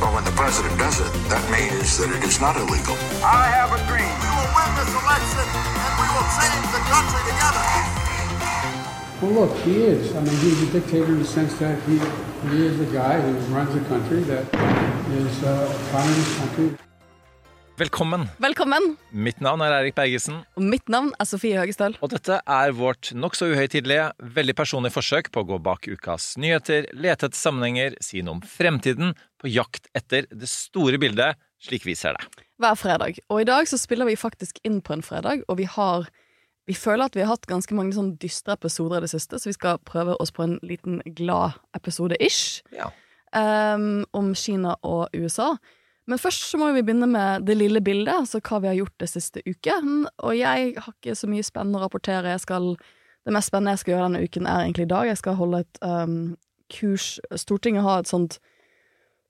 Well, when the president does it, that means that it is not illegal. I have a dream. We will win this election and we will change the country together. Well, look, he is. I mean, he's a dictator in the sense that he, he is the guy who runs a country that is uh, a communist country. Velkommen. Velkommen. Mitt navn er Eirik Bergesen, Og mitt navn er Sofie Høgestøl. og dette er vårt nokså uhøytidelige, veldig personlige forsøk på å gå bak ukas nyheter, lete etter sammenhenger, si noe om fremtiden, på jakt etter det store bildet, slik vi ser det. Hver fredag. Og i dag så spiller vi faktisk inn på en fredag, og vi har Vi føler at vi har hatt ganske mange sånn dystre episoder i det siste, så vi skal prøve oss på en liten glad episode-ish Ja. um, om Kina og USA. Men først så må vi begynne med det lille bildet, altså hva vi har gjort det siste uken. Og jeg har ikke så mye spennende å rapportere. Jeg skal, det mest spennende jeg skal gjøre denne uken, er egentlig i dag. Jeg skal holde et um, kurs Stortinget har et sånt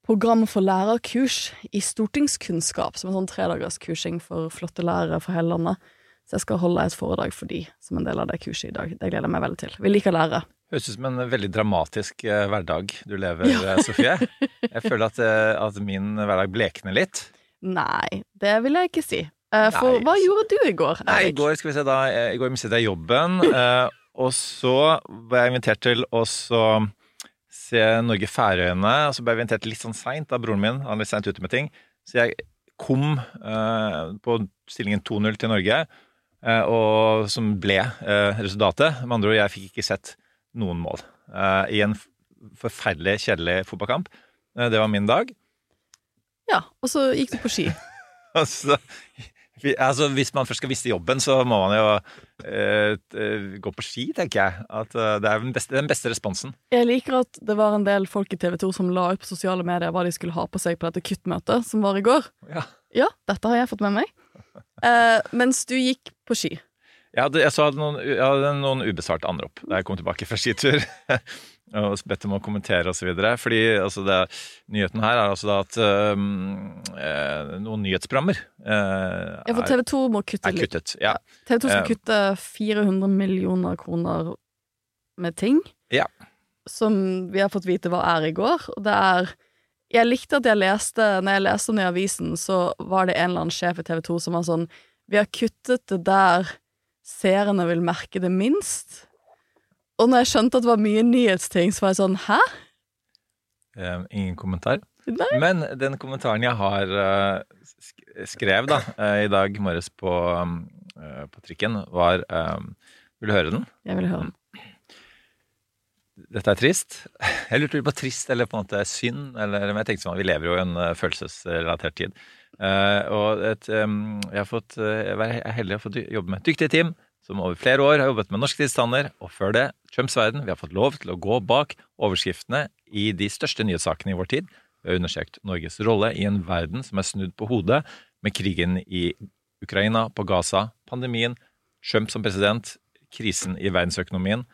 program for lærerkurs i stortingskunnskap, som en sånn tredagerskursing for flotte lærere fra hele landet. Så jeg skal holde et foredrag for de som en del av det kurset i dag. Det gleder jeg meg veldig til. Vi liker lærere. Høres ut som en veldig dramatisk eh, hverdag du lever, ja. Sofie. Jeg føler at, eh, at min hverdag blekner litt. Nei, det vil jeg ikke si. Eh, for Nei. hva gjorde du i går? Nei, I Erik? går skal vi se da, eh, i går mistet jeg jobben, eh, og så ble jeg invitert til å så se Norge-Færøyene, og så ble jeg invitert litt sånn seint av broren min, han er litt seint ute med ting, så jeg kom eh, på stillingen 2-0 til Norge, eh, og som ble eh, resultatet. Med andre ord, jeg fikk ikke sett noen mål eh, i en forferdelig kjedelig fotballkamp. Eh, det var min dag. Ja, og så gikk du på ski. Altså, vi- altså, hvis man først skal miste jobben, så må man jo eh, gå på ski, tenker jeg. At uh, det er den beste, den beste responsen. Jeg liker at det var en del folk i TV 2 som la ut på sosiale medier hva de skulle ha på seg på dette kuttmøtet som var i går. Ja. Ja, dette har jeg fått med meg. Uh, mens du gikk på ski. Jeg hadde, jeg så hadde noen, jeg hadde noen ubesvarte anrop da jeg kom tilbake fra skitur. og bedt om å kommentere osv. Fordi altså det, nyheten her er altså at um, eh, noen nyhetsprogrammer eh, Ja, for TV 2 må kutte litt. kuttet. Ja. TV 2 skal Eh. kutte 400 millioner kroner med ting. Ja. Som vi har fått vite hva er i går. Og det er Jeg likte at jeg leste Når jeg leste den i avisen, så var det en eller annen sjef i TV 2 som var sånn Vi har kuttet det der seerne vil merke det minst. Og når jeg skjønte at det var mye nyhetsting, så var jeg sånn Hæ? Eh, ingen kommentar. Nei? Men den kommentaren jeg har uh, skrev da, uh, i dag morges på, um, eh, på trikken, var um, Vil du høre den? Jeg vil høre. den. Dette er trist. Jeg lurte på trist eller på en måte synd. Eller, men jeg tenkte sånn vi lever jo i en følelsesrelatert tid. Og et, em, jeg har fått, jeg er heldig å få jobbe med et dyktig team som over flere år har jobbet med norske tilstander, og før det Trumps verden. Vi har fått lov til å gå bak overskriftene i de største nyhetssakene i vår tid. Vi har undersøkt Norges rolle i en verden som er snudd på hodet, med krigen i Ukraina, på Gaza, pandemien, Trump som president, krisen i verdensøkonomien.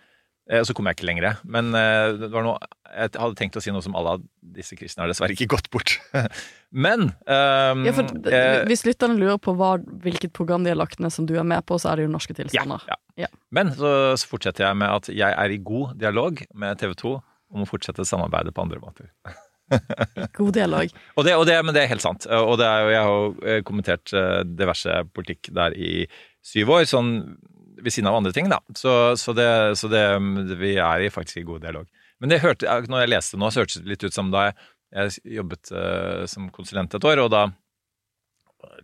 Eh, så kom jeg ikke lenger, men eh, det var noe, jeg hadde tenkt å si noe som alle disse kristne har dessverre ikke gått bort. men um, Ja, for eh, Hvis lytterne lurer på hva, hvilket program de har lagt ned som du er med på, så er det jo Norske tilstander. Ja, Ja. Men så, så fortsetter jeg med at jeg er i god dialog med TV 2 om å fortsette samarbeidet på andre måter. God dialog. Og det, og det, men det er helt sant. Og det er jeg har jo eh, kommentert diverse politikk der i syv år, sånn ved siden av andre ting, da. Så, så, det, så det, vi er i faktisk i god dialog. Men det hørte, når jeg leste nå, så hørtes det litt ut som da jeg, jeg jobbet uh, som konsulent et år, og da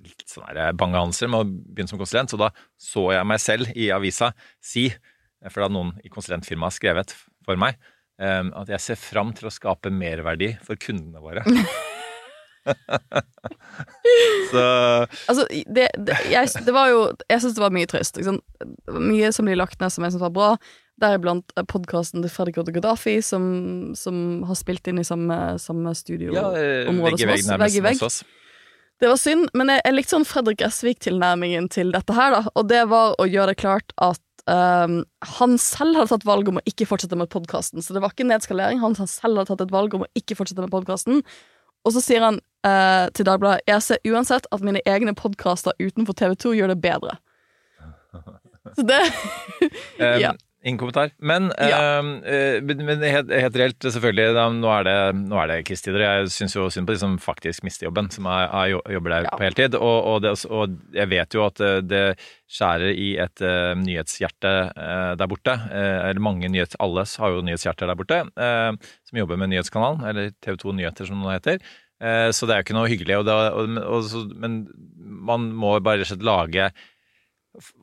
litt sånn her bangehanser med å begynne som konsulent, så da så jeg meg selv i avisa si, for da hadde noen i konsulentfirmaet skrevet for meg, eh, at jeg ser fram til å skape merverdi for kundene våre. så Altså, det, det, jeg, det var jo Jeg syns det var mye var mye som blir lagt ned som jeg syns var bra. Deriblant podkasten til Fredrik Odde Gaddafi, som, som har spilt inn i samme, samme studioområde ja, eh, som oss, vegg i vegg. Det var synd, men jeg, jeg likte sånn Fredrik Esvik-tilnærmingen til dette her, da. Og det var å gjøre det klart at Um, han selv hadde tatt valg om å ikke fortsette med podkasten. Så det var ikke nedskalering. Han selv hadde tatt et valg om å ikke fortsette med podkasten. Og så sier han uh, til Dagbladet Jeg ser uansett at mine egne podkaster utenfor TV2 gjør det bedre. Så det Um, Ja. Ingen kommentar. Men, Ja. eh, men helt, helt reelt, selvfølgelig, da, nå er det, nå er det krigstider. Jeg syns jo synd på de som faktisk mister jobben, som er, er, jobber der Ja. på heltid. Og, og, det, og jeg vet jo at eh, det skjærer i et uh, nyhetshjerte uh, der borte. Uh, eller mange nyhets... Alle har jo nyhetshjerter der borte, som jobber med Nyhetskanalen, eller TV2 Nyheter, som det heter. Så det er jo ikke noe hyggelig. Og det, men man må bare rett og slett lage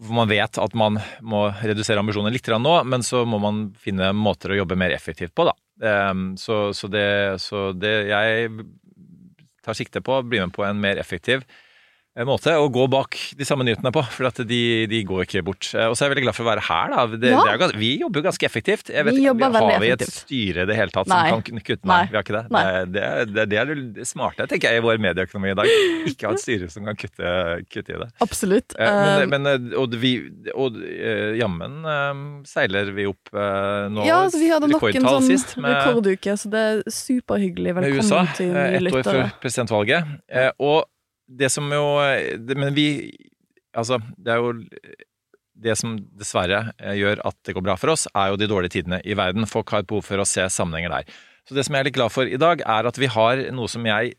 man vet at man må redusere ambisjonene litt nå, men så må man finne måter å jobbe mer effektivt på, da. Ehm, Så, så, det, så det jeg tar sikte på, å bli med på en mer effektiv måte å gå bak de samme nyhetene på, for at de, de går ikke bort. Eh, Og så er jeg veldig glad for å være her, da. Det, Ja. det er vi jobber jo ganske effektivt. Jeg vet, Vi jobber veldig effektivt. har vi et styre i det hele tatt Nei. som kan kutte Nei, Nei. vi har ikke det. Nei. Det, det, det er det smarte, tenker jeg, i vår medieøkonomi i dag. Ikke ha et styre som kan kutte, kutte i det. Absolutt. Eh, Men, men eh, og vi, og jammen seiler vi opp nå. ja, altså, vi hadde nok en sånn sist med, rekorduke, så det er superhyggelig. Velkommen Velkommen USA, til Med USA, ett år før presidentvalget. Og det som jo det, Men vi Altså, det er jo det som dessverre eh, gjør at det går bra for oss, er jo de dårlige tidene i verden. Folk har et behov for å se sammenhenger der. Så det som jeg er litt glad for i dag, er at vi har noe som jeg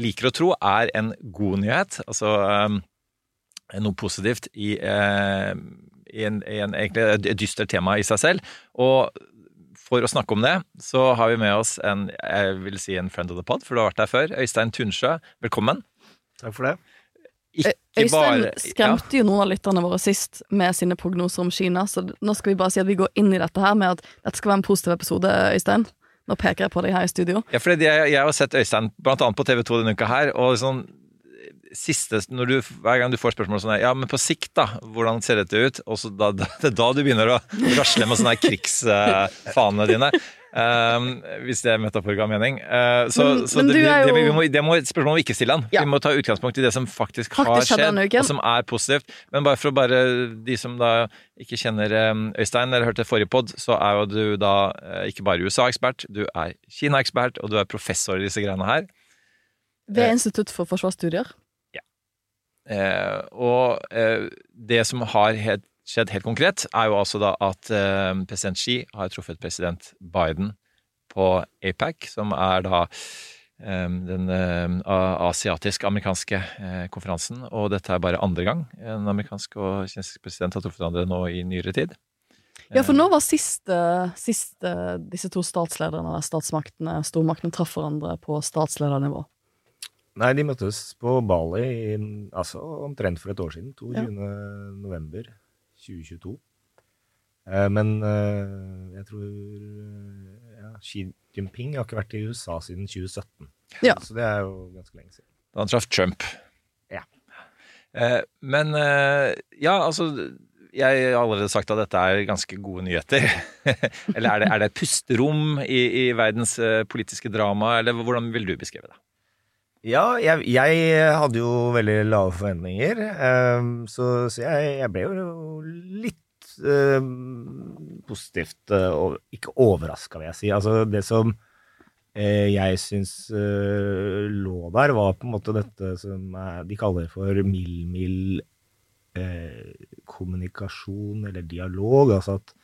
liker å tro er en god nyhet. Altså um, noe positivt i, uh, i, en, en egentlig et dystert tema i seg selv. Og for å snakke om det, så har vi med oss en jeg vil si en friend of the pod, for du har vært der før. Øystein Tunsjø, velkommen. Takk for det. Ikke Øystein bare skremte jo noen av lytterne våre sist med sine prognoser om Kina, så nå skal vi bare si at vi går inn i dette her med at dette skal være en positiv episode, Øystein. Nå peker jeg på deg her i studio. Ja, for jeg, jeg har sett Øystein blant annet på TV 2 denne uka her, og sånn siste, når du, Hver gang du får spørsmål sånn Ja, men på sikt, da? Hvordan ser dette ut? Og så da, da, det er da du begynner å rasle med sånne her krigsfanene dine. Um, hvis det er metafor ga mening. Uh, så Men- så men det, du det, vi må, det må vi ikke stille han. Ja. Vi må ta utgangspunkt i det som faktisk, har skjedd, og som er positivt. Men bare for å bare de som da ikke kjenner um, Øystein, eller hørte forrige pod, så er jo du da uh, ikke bare USA-ekspert, du er Kina-ekspert, og du er professor i disse greiene her. Ved Institutt for forsvarsstudier. Eh, og eh, det som har helt, skjedd helt konkret, er jo altså da at eh, president Xi har truffet president Biden på APAC, som er da den asiatisk-amerikanske konferansen. Og dette er bare andre gang en amerikansk og kinesisk president har truffet hverandre nå i nyere tid. Ja, for nå var sist, sist disse to statslederne, statsmaktene, stormaktene, traff hverandre på statsledernivå. Nei, de møttes på Bali i, altså, omtrent for et år siden. 22. november 2022. Eh, men eh, jeg tror eh, ja, Xi Jinping har ikke vært i USA siden 2017. Ja. Så det er jo ganske lenge siden. Da han traff Trump. Ja. Eh, men eh, ja, altså Jeg har allerede sagt at dette er ganske gode nyheter. eller er det, er det et pusterom i, i verdens eh, politiske drama, eller hvordan vil du beskrive det? Ja, jeg, jeg hadde jo veldig lave forventninger, um, så, så jeg, jeg ble jo litt um, positivt eh, og ikke overraska, vil jeg si. Altså, det som eh, jeg syns eh, lå der, var på en måte dette som er, de kaller for mild-mild eh, kommunikasjon eller dialog. Altså at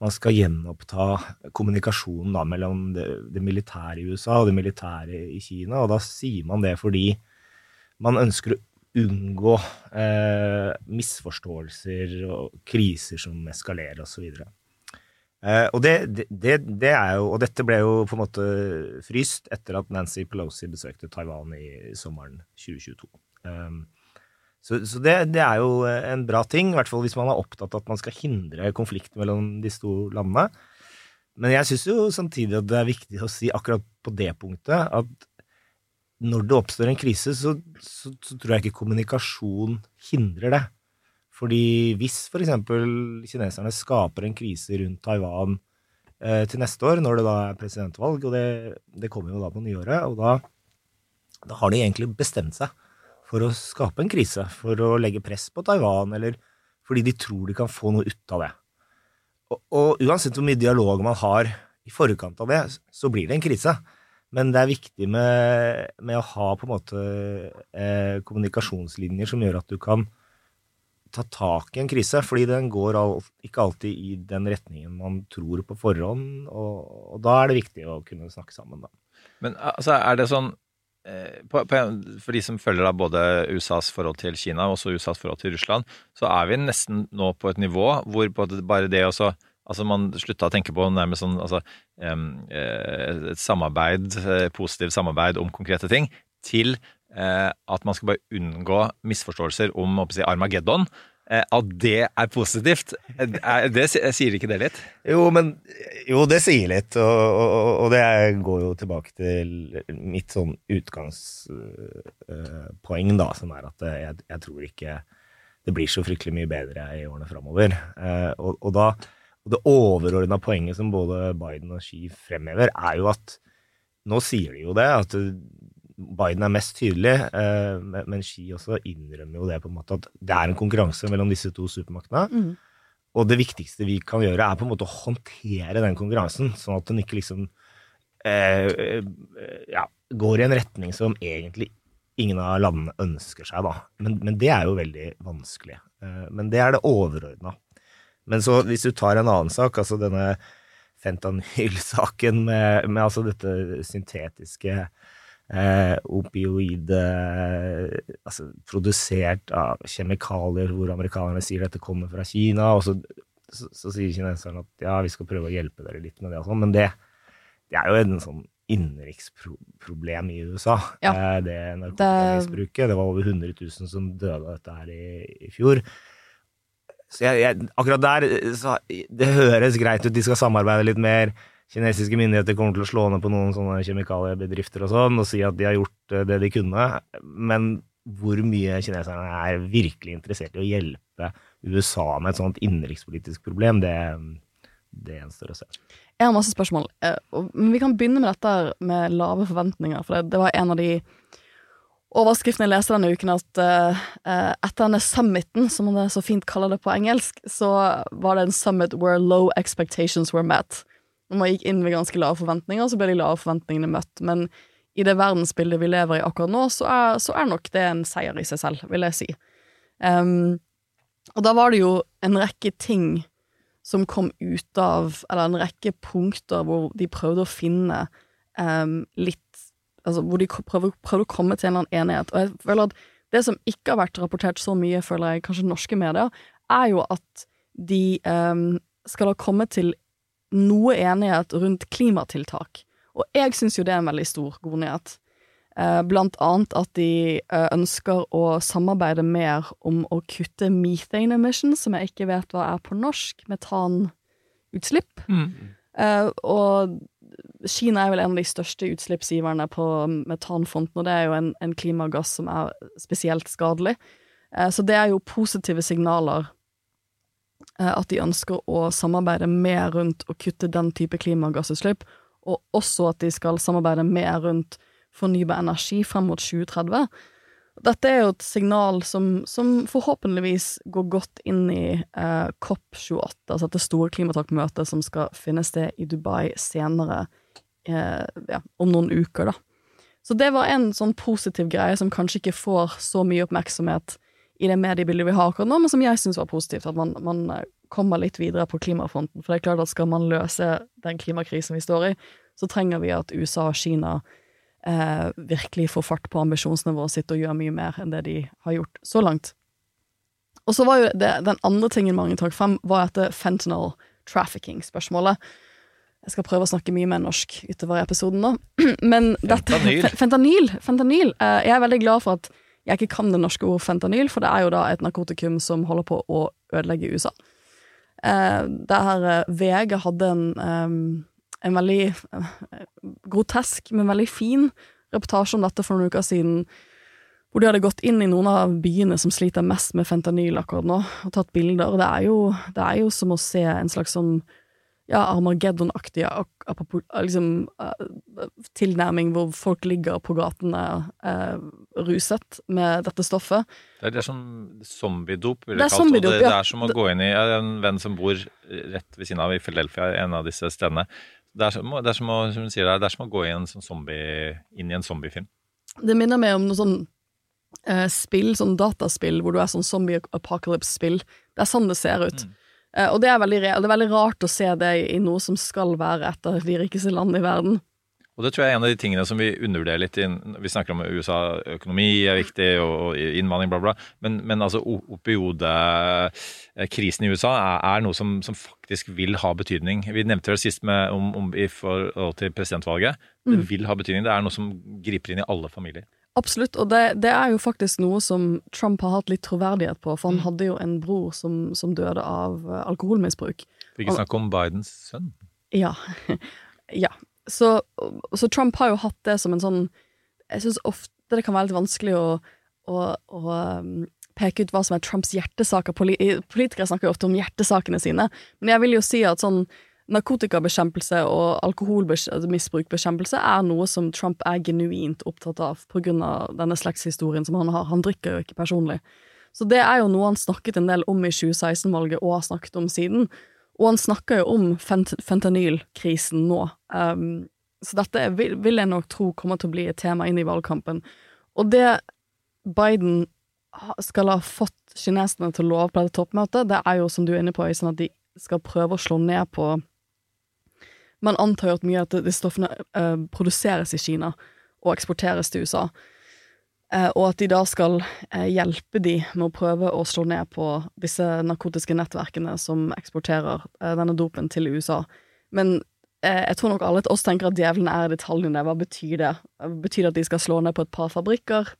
man skal gjenoppta kommunikasjonen da, mellom det, det militære i USA og det militære i Kina. Og da sier man det fordi man ønsker å unngå eh, misforståelser og kriser som eskalerer osv. Eh, og det, det, det, er jo, og dette ble jo på en måte fryst etter at Nancy Pelosi besøkte Taiwan i sommeren 2022. Um, så, så det, det er jo en bra ting, i hvert fall hvis man er opptatt av at man skal hindre konflikt mellom disse to landene. Men jeg syns jo samtidig at det er viktig å si akkurat på det punktet at når det oppstår en krise, så, så, så tror jeg ikke kommunikasjon hindrer det. Fordi hvis f.eks. kineserne skaper en krise rundt Taiwan eh, til neste år, når det da er presidentvalg, og det, det kommer jo da på nyåret, og da da har de egentlig bestemt seg for å skape en krise, for å legge press på Taiwan, eller fordi de tror de kan få noe ut av det. Og, og uansett hvor mye dialog man har i forkant av det, så blir det en krise. Men det er viktig med, med å ha på en måte eh, kommunikasjonslinjer som gjør at du kan ta tak i en krise, fordi den går all, ikke alltid i den retningen man tror på forhånd, og, og da er det viktig å kunne snakke sammen, da. Men altså, er det sånn på, på, For de som følger da både USAs forhold til Kina og USAs forhold til Russland, så er vi nesten nå på et nivå hvor bare det også Altså Man slutta å tenke på nærmest sånn altså, et samarbeid, eh, positivt samarbeid om konkrete ting, til eh, at man skal bare unngå misforståelser om si, Armageddon. Eh, at det er positivt. Det, sier ikke det litt? Jo, men, jo det sier litt. Og, og, og, det går jo tilbake til mitt sånn utgangspoeng, da, som er at jeg, jeg tror ikke det blir så fryktelig mye bedre i årene framover. Og, og da det overordna poenget som både Biden og Xi fremhever, er jo at Nå sier de jo det, at Biden er mest tydelig, eh, men Xi også innrømmer jo det på en måte at det er en konkurranse mellom disse to supermaktene. Mm. Og det viktigste vi kan gjøre, er på en måte å håndtere den konkurransen, sånn at den ikke liksom eh, eh ja, går i en retning som egentlig ingen av landene ønsker seg, da. Men, men det er jo veldig vanskelig. Eh, men det er det overordna. Men så, hvis du tar en annen sak, altså denne fentanyl-saken med, med, altså dette syntetiske eh, opioid altså produsert av kjemikalier hvor amerikanerne sier dette kommer fra Kina, og så, så, så sier kineserne at ja, vi skal prøve å hjelpe dere litt med det og sånn, men det, det, er jo en sånn innenriksproblem i USA, ja, eh, det narkotikamisbruket. Det... det var over 100 000 som døde av dette her i, i fjor. Så jeg, jeg, akkurat der så, Det høres greit ut, de skal samarbeide litt mer. Kinesiske myndigheter kommer til å slå ned på noen sånne kjemikaliebedrifter og sånn, og si at de har gjort eh, det de kunne. Men hvor mye kineserne er virkelig interessert i å hjelpe USA med et sånt innenrikspolitisk problem, det, det gjenstår å se. Jeg har masse spørsmål, eh, men vi kan begynne med dette med lave forventninger. For det, det var en av de overskriftene jeg leste denne uken, at uh, etter denne summiten, som man så fint kaller det på engelsk, så var det en summit where low expectations were met. Og man gikk inn med ganske lave forventninger, så ble de lave forventningene møtt. Men i det verdensbildet vi lever i akkurat nå, så er, så er nok det en seier i seg selv, vil jeg si. Um, og da var det jo en rekke ting som kom ut av Eller en rekke punkter hvor de prøvde å finne um, litt altså, hvor de prøvde, prøvde, å komme til en eller annen enighet. Og jeg føler at det som ikke har vært rapportert så mye, føler jeg, kanskje norske medier, er jo at de um, skal ha kommet til noe enighet rundt klimatiltak. Og jeg syns jo det er en veldig stor god nyhet. Uh, blant annet at de uh, ønsker å samarbeide mer om å kutte methane emissions, som jeg ikke vet hva er på norsk, metanutslipp. Mm. Uh, og Kina er vel en av de største utslippsgiverne på metanfronten, og det er jo en, en klimagass som er spesielt skadelig. Eh, så det er jo positive signaler eh, at de ønsker å samarbeide mer rundt å kutte den type klimagassutslipp, og også at de skal samarbeide mer rundt fornybar energi frem mot 2030. Dette er jo et signal som, som forhåpentligvis går godt inn i eh, COP28, altså dette store klimatakmøtet som skal finne sted i Dubai senere eh, ja, om noen uker, da. Så det var en sånn positiv greie som kanskje ikke får så mye oppmerksomhet i det mediebildet vi har akkurat nå, men som jeg syns var positivt. At man, man, eh, kommer litt videre på klimafronten. For det er klart at skal man løse den klimakrisen vi står i, så trenger vi at USA og Kina eh, virkelig får fart på ambisjonsnivået sitt og gjør mye mer enn det de har gjort så langt. Og så var jo det, Den andre tingen mange trakk frem, var dette fentanyl trafficking-spørsmålet. Jeg skal prøve å snakke mye mer norsk utover i episoden nå. Men fentanyl. Dette, fentanyl, fentanyl eh, Jeg er veldig glad for at jeg ikke kan det norske ordet fentanyl, for det er jo da et narkotikum som holder på å ødelegge USA. Eh, det her VG hadde en, eh, en veldig eh, grotesk, men veldig fin reportasje om dette for noen uker siden. Hvor de hadde gått inn i noen av byene som sliter mest med fentanyl akkurat nå, og tatt bilder. Det er jo, det er jo som å se en slags sånn ja, Armageddon-aktig liksom, eh, tilnærming hvor folk ligger på gatene eh, ruset med dette stoffet. Det er, det er som zombiedop, vil jeg kalle det. Og ja. det. Det er som å gå inn i en venn som bor rett ved siden av i Philadelphia, en av disse stedene. Det er som, det er som, å, som der, det er som å gå i en sånn zombie, inn i en zombiefilm. Det minner meg om noe sånn eh, spill, sånn dataspill, hvor du er sånn zombie apocalypse-spill. Det er sånn det ser ut. Eh, og det er, veldig, det er veldig rart å se det i noe som skal være et av de rikeste landene i verden. Og det tror jeg er en av de tingene som vi undervurderer litt. Vi snakker om USA, økonomi er viktig, og, og innvandring, bla, bla. Men, men altså opiodekrisen i USA er, er noe som, som faktisk vil ha betydning. Vi nevnte det sist med, om, om, i forhold til presidentvalget. Det Mm. vil ha betydning. Det er noe som griper inn i alle familier. Absolutt, og det, det er jo faktisk noe som Trump har hatt litt troverdighet på, for han hadde jo en bror som, som døde av eh, alkoholmisbruk. For ikke snakke om Bidens sønn. Ja. ja. Så, så Trump har jo hatt det som en sånn Jeg syns ofte det kan være litt vanskelig å, å, å um, peke ut hva som er Trumps hjertesaker. Poli politikere snakker jo ofte om hjertesakene sine, men jeg vil jo si at sånn narkotikabekjempelse og alkoholmisbrukbekjempelse er noe som Trump er genuint opptatt av av denne slektshistorien som han har. Han drikker jo ikke personlig. Så det er jo noe han snakket en del om i 2016-valget og har snakket om siden. Og han snakker jo om fent fentanylkrisen nå. Um, så dette vil, vil jeg nok tro kommer til å bli et tema inn i valgkampen. Og det Biden skal ha fått kineserne til å love på dette toppmøtet, det er jo, som du er inne på, Øystein, at de skal prøve å slå ned på Man antar jo at mye av disse stoffene eh, produseres i Kina og eksporteres til USA. Eh, og at de da skal eh, hjelpe de med å prøve å slå ned på disse narkotiske nettverkene som eksporterer eh, denne dopen til USA. Men eh, jeg tror nok alle til oss tenker at djevelen er i detaljene. Hva betyr det? Betyr det at de skal slå ned på et par fabrikker?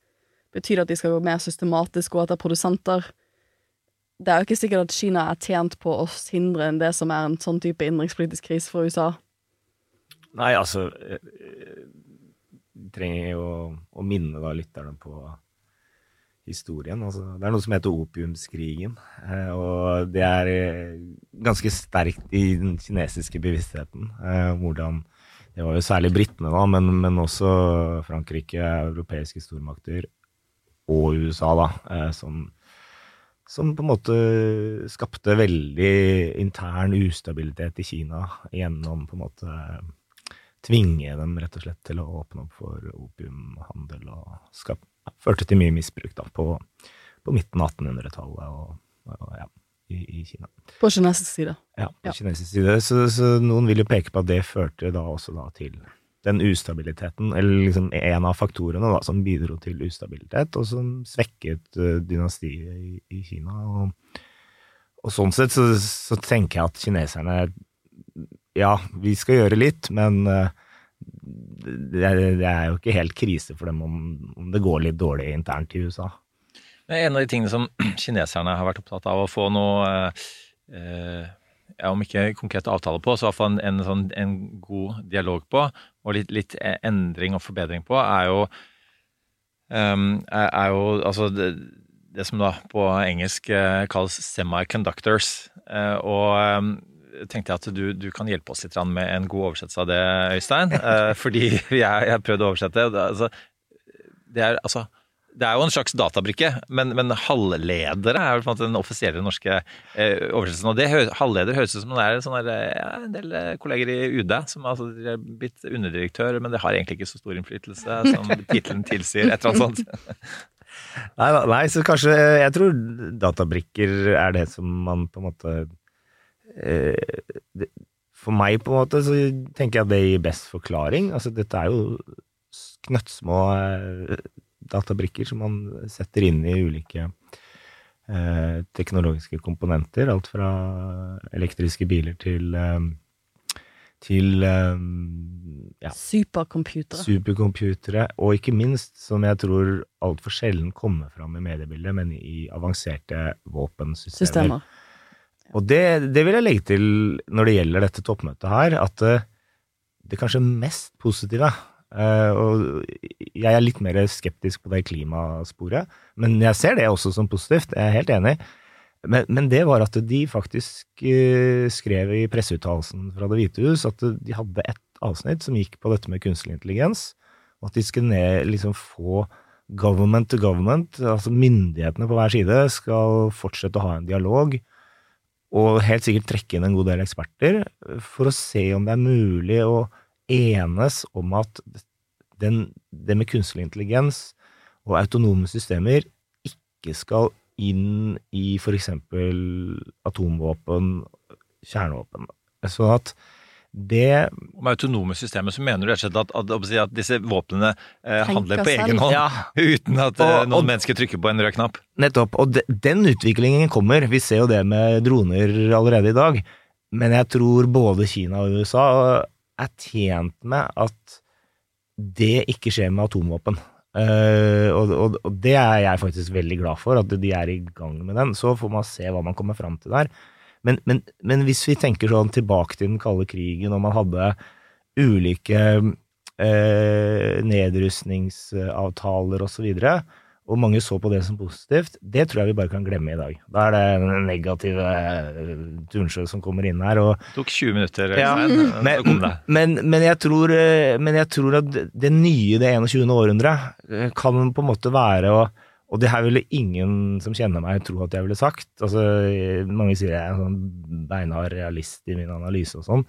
Betyr det at de skal gå mer systematisk og etter produsenter? Det er jo ikke sikkert at Kina er tjent på å hindre enn det som er en sånn type innenrikspolitisk krise for USA. Nei, altså eh, eh, Vi trenger jo å minne da lytterne på historien. Altså, det er noe som heter opiumskrigen. eh, Og det er ganske sterkt i den kinesiske bevisstheten. Hvordan Det var jo særlig britene, da, men, men også Frankrike, europeiske stormakter og USA, da, som som på en måte skapte veldig intern ustabilitet i Kina gjennom på en måte tvinge dem rett og slett til å åpne opp for opiumhandel og skap, førte til mye misbruk da på, på midten av 1800-tallet og, og ja, i, i Kina. På kinesisk side. Ja, på Ja. kinesisk side. Så, så noen vil jo peke på at det førte da også da til den ustabiliteten, eller liksom en av faktorene da, som bidro til ustabilitet, og som svekket eh, dynastiet i, i Kina. Og, og sånn sett så, så tenker jeg at kineserne Ja, vi skal gjøre litt, men eh, det, er- jo ikke helt krise for dem om, det går litt dårlig internt i USA. En av de tingene som kineserne har vært opptatt av å få noe eh, ja, Om ikke konkrete avtaler på, så i hvert fall en, en, sånn, en god dialog på, og litt, litt endring og forbedring på, er jo um, er, er jo altså det, det som da på engelsk eh, kalles semiconductors. Eh, og ehm, tenkte jeg at du, du kan hjelpe oss litt med en god oversettelse av det, Øystein. Eh, fordi jeg har prøvd å oversette. det, altså, det er altså det er jo en slags databrikke, men, men halvledere er måte den offisielle norske eh, oversettelsen. Og det halvleder høres ut som det er sånn der, ja, en del eh, kolleger i UD som altså, er blitt underdirektør, men det har egentlig ikke så stor innflytelse som tittelen tilsier. Et eller annet sånt. Nei, nei, så kanskje Jeg tror databrikker er det som man på en måte For meg, på en måte, så tenker jeg at det gir best forklaring. Altså, dette er jo knøttsmå eh, databrikker som man setter inn i ulike eh, teknologiske komponenter. Alt fra elektriske biler til eh, til eh, ja, Supercomputere. supercomputere, og ikke minst, som jeg tror altfor sjelden kommer fram i mediebildet, men i avanserte våpensystemer. Systemer. Og det, det vil jeg legge til når det gjelder dette toppmøtet her, at eh, det kanskje mest positive eh, Og jeg er litt mer skeptisk på det klimasporet, men jeg ser det også som positivt, jeg er helt enig. Men, men det var at de faktisk eh, skrev i presseuttalelsen fra Det hvite hus at de hadde et avsnitt som gikk på dette med kunstig intelligens, og at de skulle ned, liksom få government to government, altså myndighetene på hver side, skal fortsette å ha en dialog, og helt sikkert trekke inn en god del eksperter, for å se om det er mulig å enes om at den, det med kunstig intelligens og autonome systemer ikke skal inn i eksempel atomvåpen, kjernevåpen. Sånn at det Om autonome systemer så mener du rett og slett at, at, at disse våpnene eh, handler på egen hånd, Ja. uten at eh, Og- noen og- mennesker trykker på en rød knapp? Nettopp. Og de, den utviklingen kommer. Vi ser jo det med droner allerede i dag. Men jeg tror både Kina og USA er tjent med at det ikke skjer med atomvåpen. Uh, og, og, og det er jeg faktisk veldig glad for, at de er i gang med den. Så får man se hva man kommer fram til der. Men, men, men hvis vi tenker sånn tilbake til den kalde krigen, og man hadde ulike eh, nedrustningsavtaler osv., og, og mange så på det som positivt, det tror jeg vi bare kan glemme i dag. Da er det den negative eh, Tunsjø som kommer inn her. og Det tok 20 minutter. ja. Men, men, men, jeg tror, eh, men jeg tror at det nye, det 21. århundret, eh, kan på en måte være å Og det her ville ingen som kjenner meg, tro at jeg ville sagt. Altså, mange sier jeg er en sånn beinhard realist i min analyse og sånn.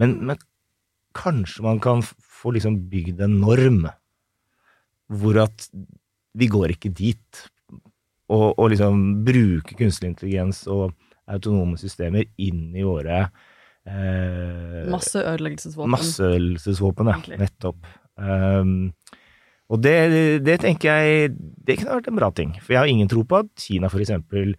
Men, men kanskje man kan få liksom bygd en norm hvor at vi går ikke dit. Og, og liksom bruke kunstig intelligens og autonome systemer inn i våre eh, Masseødeleggelsesvåpen. Masseødeleggelsesvåpen, ja. Nettopp. Um, og det, det tenker jeg det kunne vært en bra ting. For jeg har ingen tro på at Kina eksempel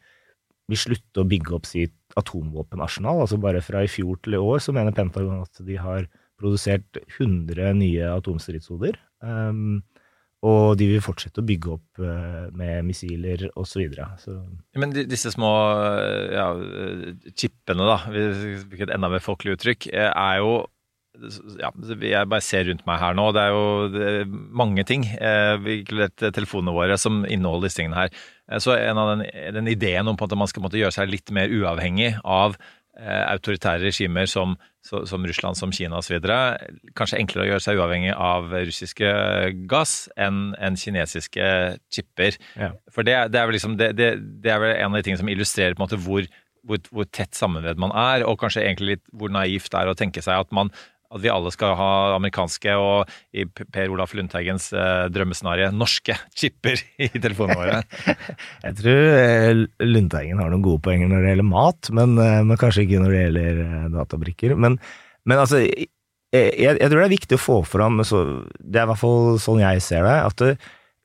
vil slutte å bygge opp sitt atomvåpenarsenal. Altså bare fra i fjor til i år så mener Pentagon at de har produsert 100 nye atomstridshoder. Um, og de vil fortsette å bygge opp eh, med missiler osv. Så, videre. så Men disse små eh, ja, eh, chipene, da, et enda mer folkelig uttrykk, er jo ja, Jeg bare ser rundt meg her nå. Det er jo det er mange ting, eh, inkludert telefonene våre, som inneholder disse tingene her. Eh, Så en av den, den ideen om på at man skal måtte gjøre seg litt mer uavhengig av eh, autoritære regimer som, så, som Russland, som Kina osv. Kanskje enklere å gjøre seg uavhengig av russiske gass enn enn kinesiske chipper. Ja. For det, det, er vel liksom, det, det, det er vel en av de tingene som illustrerer på en måte hvor, hvor, hvor tett sammenvevd man er, og kanskje egentlig litt hvor naivt det er å tenke seg at man at vi alle skal ha amerikanske og i Per Olaf Lundteigens eh, drømmescenario norske chipper i telefonene våre. Jeg tror eh, Lundteigen har noen gode poenger når det gjelder mat, men, eh, men kanskje ikke når det gjelder eh, databrikker. Men, men altså, jeg, jeg tror det er viktig å få fram, så, det er i hvert fall sånn jeg ser det, at det,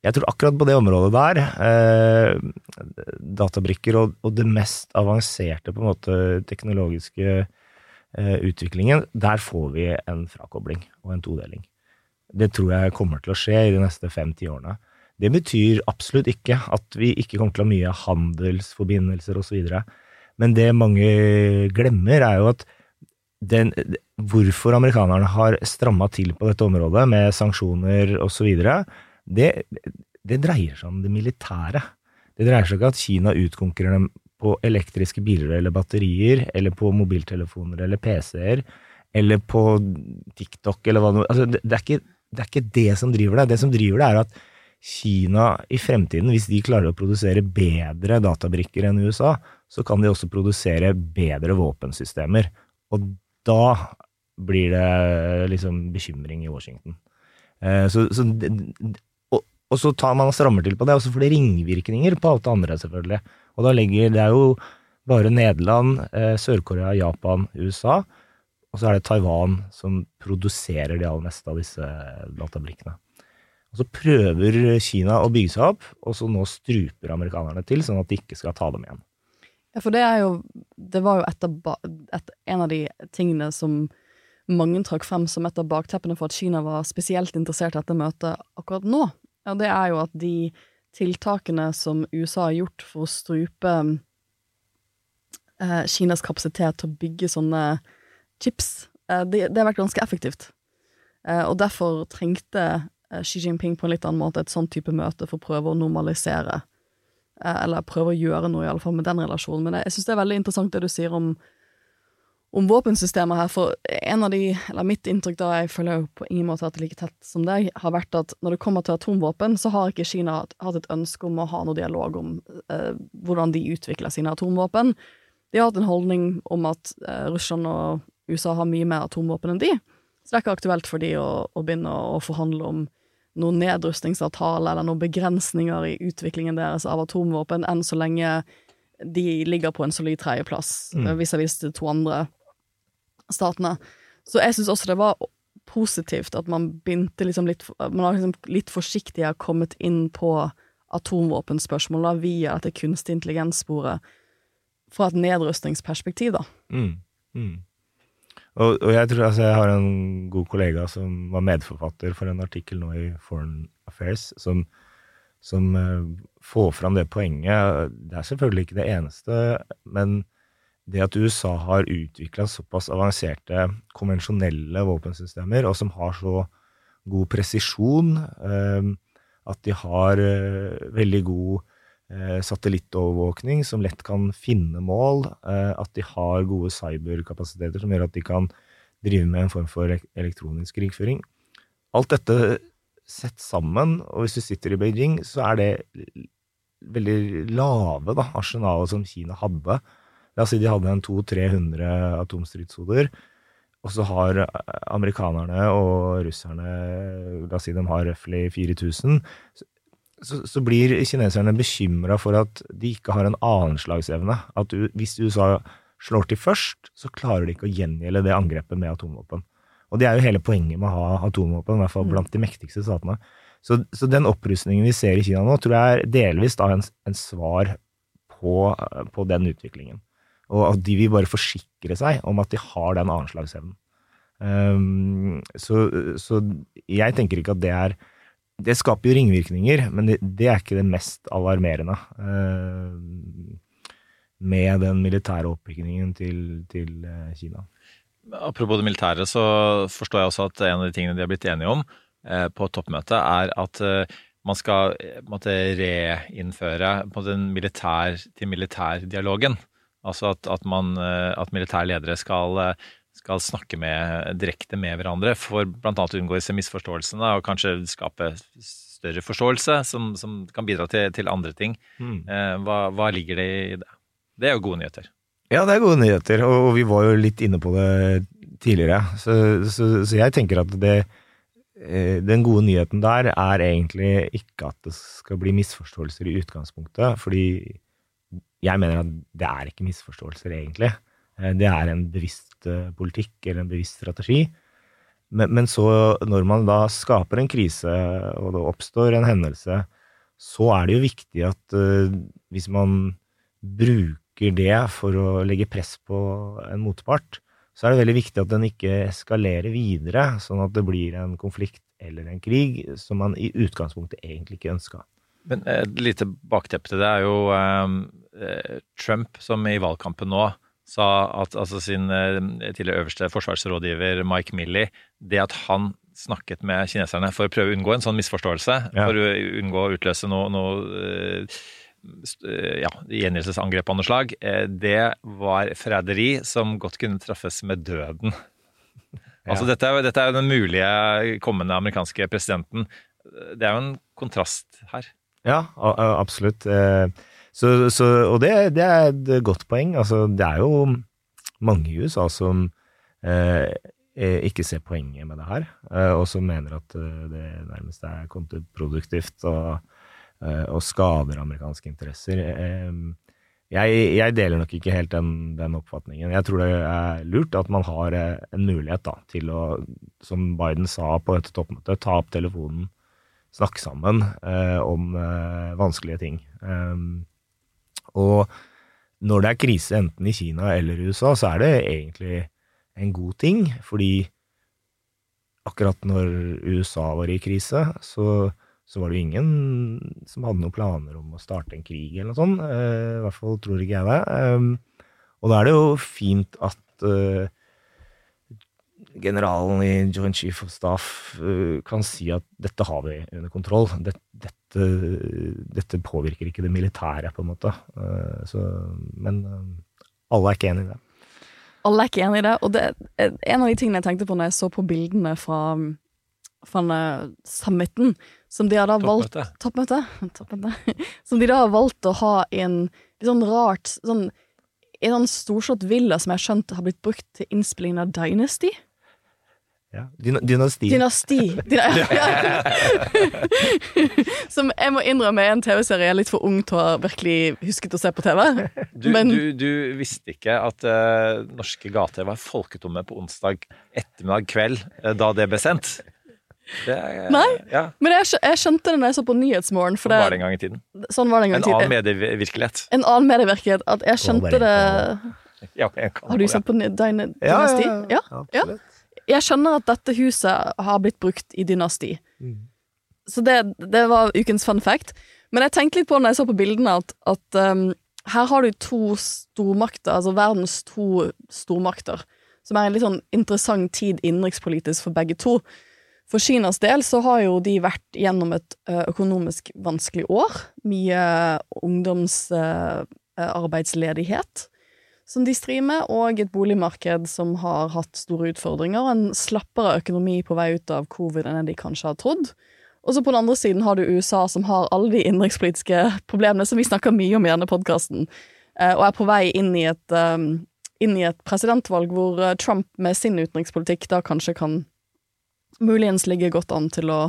jeg tror akkurat på det området der, eh, databrikker og, og det mest avanserte på en måte teknologiske utviklingen, der får vi en frakobling og en todeling. Det tror jeg kommer til å skje i de neste fem-ti årene. Det betyr absolutt ikke at vi ikke kommer til å ha mye handelsforbindelser osv. Men det mange glemmer, er jo at den, hvorfor amerikanerne har stramma til på dette området med sanksjoner osv., det, det dreier seg om det militære. Det dreier seg ikke at Kina utkonkurrerer dem på elektriske biler eller batterier, eller på mobiltelefoner eller PC-er, eller på TikTok eller hva altså, det, det, er ikke, det er ikke det som driver det. Det som driver det, er at Kina i fremtiden, hvis de klarer å produsere bedre databrikker enn USA, så kan de også produsere bedre våpensystemer. Og da blir det liksom bekymring i Washington. Eh, så, så, og, og så tar man og strammer til på det, og så får det ringvirkninger på alt det andre, selvfølgelig. Og da ligger Det er jo bare Nederland, eh, Sør-Korea, Japan, USA, og så er det Taiwan som produserer de aller meste av disse databrikkene. Og så prøver Kina å bygge seg opp, og så nå struper amerikanerne til, sånn at de ikke skal ta dem igjen. Ja, for det er jo Det var jo et av, et, en av de tingene som mange trakk frem som et av bakteppene for at Kina var spesielt interessert i dette møtet akkurat nå. Og det er jo at de tiltakene som USA har gjort for å strupe eh, Kinas kapasitet til å bygge sånne chips, eh, det, det har vært ganske effektivt. Eh, og derfor trengte eh, Xi Jinping på en litt annen måte et sånn type møte for å prøve å normalisere eh, eller prøve å gjøre noe i alle fall med den relasjonen. Men jeg, jeg syns det er veldig interessant det du sier om, om våpensystemer her, for en av de, eller mitt inntrykk da, jeg føler jo på ingen måte at det er like tett som deg, har vært at når det kommer til atomvåpen, så har ikke Kina hatt, hatt et ønske om å ha noe dialog om eh, hvordan de utvikler sine atomvåpen. De har hatt en holdning om at eh, Russland og USA har mye mer atomvåpen enn de, så det er ikke aktuelt for de å, å begynne å, å forhandle om noen nedrustningsavtale eller noen begrensninger i utviklingen deres av atomvåpen, enn så lenge de ligger på en solid tredjeplass Mm. eh, vis-à-vis de to andre statene. Så jeg syns også det var positivt at man begynte liksom litt Man har liksom litt forsiktig kommet inn på atomvåpenspørsmål da, via dette kunstig intelligens-sporet fra et nedrustningsperspektiv, da. Mm. Mm. Og, og jeg tror altså jeg har en god kollega som var medforfatter for en artikkel nå i Foreign Affairs, som, som uh, får fram det poenget. Det er selvfølgelig ikke det eneste, men det at USA har utvikla såpass avanserte konvensjonelle våpensystemer, og som har så god presisjon, eh, at de har eh, veldig god eh, satellittovervåkning som lett kan finne mål, at de har gode cyberkapasiteter som gjør at de kan drive med en form for elektronisk krigføring. Alt dette sett sammen, og hvis du sitter i Beijing, så er det veldig lave da, arsenalet som Kina hadde. La oss si de hadde en 200-300 atomstridshoder, og så har amerikanerne og russerne La oss si de har røftlig 4000 så, så blir kineserne bekymra for at de ikke har en annenslagsevne. At du, hvis USA slår til først, så klarer de ikke å gjengjelde det angrepet med atomvåpen. Og det er jo hele poenget med å ha atomvåpen, i hvert fall blant de mektigste statene. Så, så den opprustningen vi ser i Kina nå, tror jeg er delvis da en, en svar på, på den utviklingen. Og at de vil bare forsikre seg om at de har den annenslagsevnen. Um, så, så jeg tenker ikke at det er det skaper jo ringvirkninger, men det, det er ikke det mest alarmerende Uh, med den militære oppbyggingen til, til eh, Kina. Apropos det militære, så forstår jeg også at en av de tingene de har blitt enige om eh, på toppmøtet, er at eh, man skal eh, på reinnføre den militær-til-militær-dialogen. Altså at, at, man, eh, at militære ledere skal, eh, skal snakke med, direkte med hverandre for bl.a. å unngå disse misforståelsene og kanskje skape større forståelse som, som kan bidra til, til andre ting. Mm. Hva, hva ligger det i det? Det er jo gode nyheter. Ja, det er gode nyheter, og vi var jo litt inne på det tidligere. Så, så, så jeg tenker at det, den gode nyheten der er egentlig ikke at det skal bli misforståelser i utgangspunktet, fordi jeg mener at det er ikke misforståelser, egentlig. Eh, Det er en bevisst eh, politikk eller en bevisst strategi. Men, men så, når man da skaper en krise, og det oppstår en hendelse, så er det jo viktig at uh, hvis man bruker det for å legge press på en motpart, så er det veldig viktig at den ikke eskalerer videre, sånn at det blir en konflikt eller en krig som man i utgangspunktet egentlig ikke ønska. Men et lite bakteppe til det er jo eh, Trump som i valgkampen nå sa at altså sin eh, tidligere øverste forsvarsrådgiver Mike Milley, det at han snakket med kineserne for å prøve å unngå en sånn misforståelse, Ja. for å unngå å utløse noe, noe eh, eh, ja, gjengjeldelsesangrep av noe slag, eh, det var forræderi som godt kunne traffes med døden. Altså dette er, dette er den mulige kommende amerikanske presidenten. Det er jo en kontrast her. Ja, absolutt. Eh, Så, så, og det, det er et godt poeng. Altså, det er jo mange i USA som eh, eh, ikke ser poenget med det her, eh, og som mener at det nærmest er kontraproduktivt og, og skader amerikanske interesser. Jeg, jeg deler nok ikke helt den, den oppfatningen. Jeg tror det er lurt at man har en mulighet da, til å, som Biden sa på dette toppmøtet, ta opp telefonen, snakke sammen eh, om eh, vanskelige ting. Um, og når det er krise enten i Kina eller i USA, så er det egentlig en god ting, fordi akkurat når USA var i krise, så, så var det jo ingen som hadde noen planer om å starte en krig eller noe sånt. Eh, I hvert fall tror ikke jeg det. Um, og da er det jo fint at eh, generalen i Joint Chief of Staff eh, kan si at dette har vi under kontroll. Det, dette, dette påvirker ikke det militære, på en måte. Eh, så, men eh, alle er ikke enig i det. Alle er ikke enig i det. Og det er en av de tingene jeg tenkte på når jeg så på bildene fra, fra summiten, som de har da valgt Toppmøte. Toppmøte. Toppmøte. Som de da har valgt å ha i en litt sånn rart sånn, En sånn storslått villa som jeg har skjønt har blitt brukt til innspillingen av Dynasty. Ja. Dyna- Dynasti. Dynasti. Dyna Som jeg må innrømme er en TV-serie jeg er litt for ung til å ha virkelig husket å se på TV. Du, Men du, du visste ikke at uh, norske gater var folketomme på onsdag ettermiddag kveld uh, da det ble sendt? Det, er- Nei. Ja, Men jeg, jeg skjønte det når jeg så på Nyhetsmorgen. Sånn var det en gang i tiden. sånn var det en gang En i tiden. annen medievirkelighet. En annen medievirkelighet. At jeg skjønte det Ja, Har du sett på Ny- Dyna- Ja, ja, ja, Ja? absolutt. Jeg skjønner at dette huset har blitt brukt i Dynasti. Mm. Så det, det var ukens fun fact. Men jeg tenkte litt på når jeg så på bildene, at, at um, her har du to stormakter, altså verdens to stormakter, som er en litt sånn interessant tid innenrikspolitisk for begge to. For Kinas del så har jo de vært gjennom et økonomisk vanskelig år. Mye ungdomsarbeidsledighet som de strir med, og et boligmarked som har hatt store utfordringer, og en slappere økonomi på vei ut av covid enn de kanskje har trodd. Og så på den andre siden har du USA, som har alle de innenrikspolitiske problemene som vi snakker mye om i denne podkasten, og er på vei inn i et, um, inn i et presidentvalg hvor uh, Trump med sin utenrikspolitikk da kanskje kan muligens ligge godt an til å,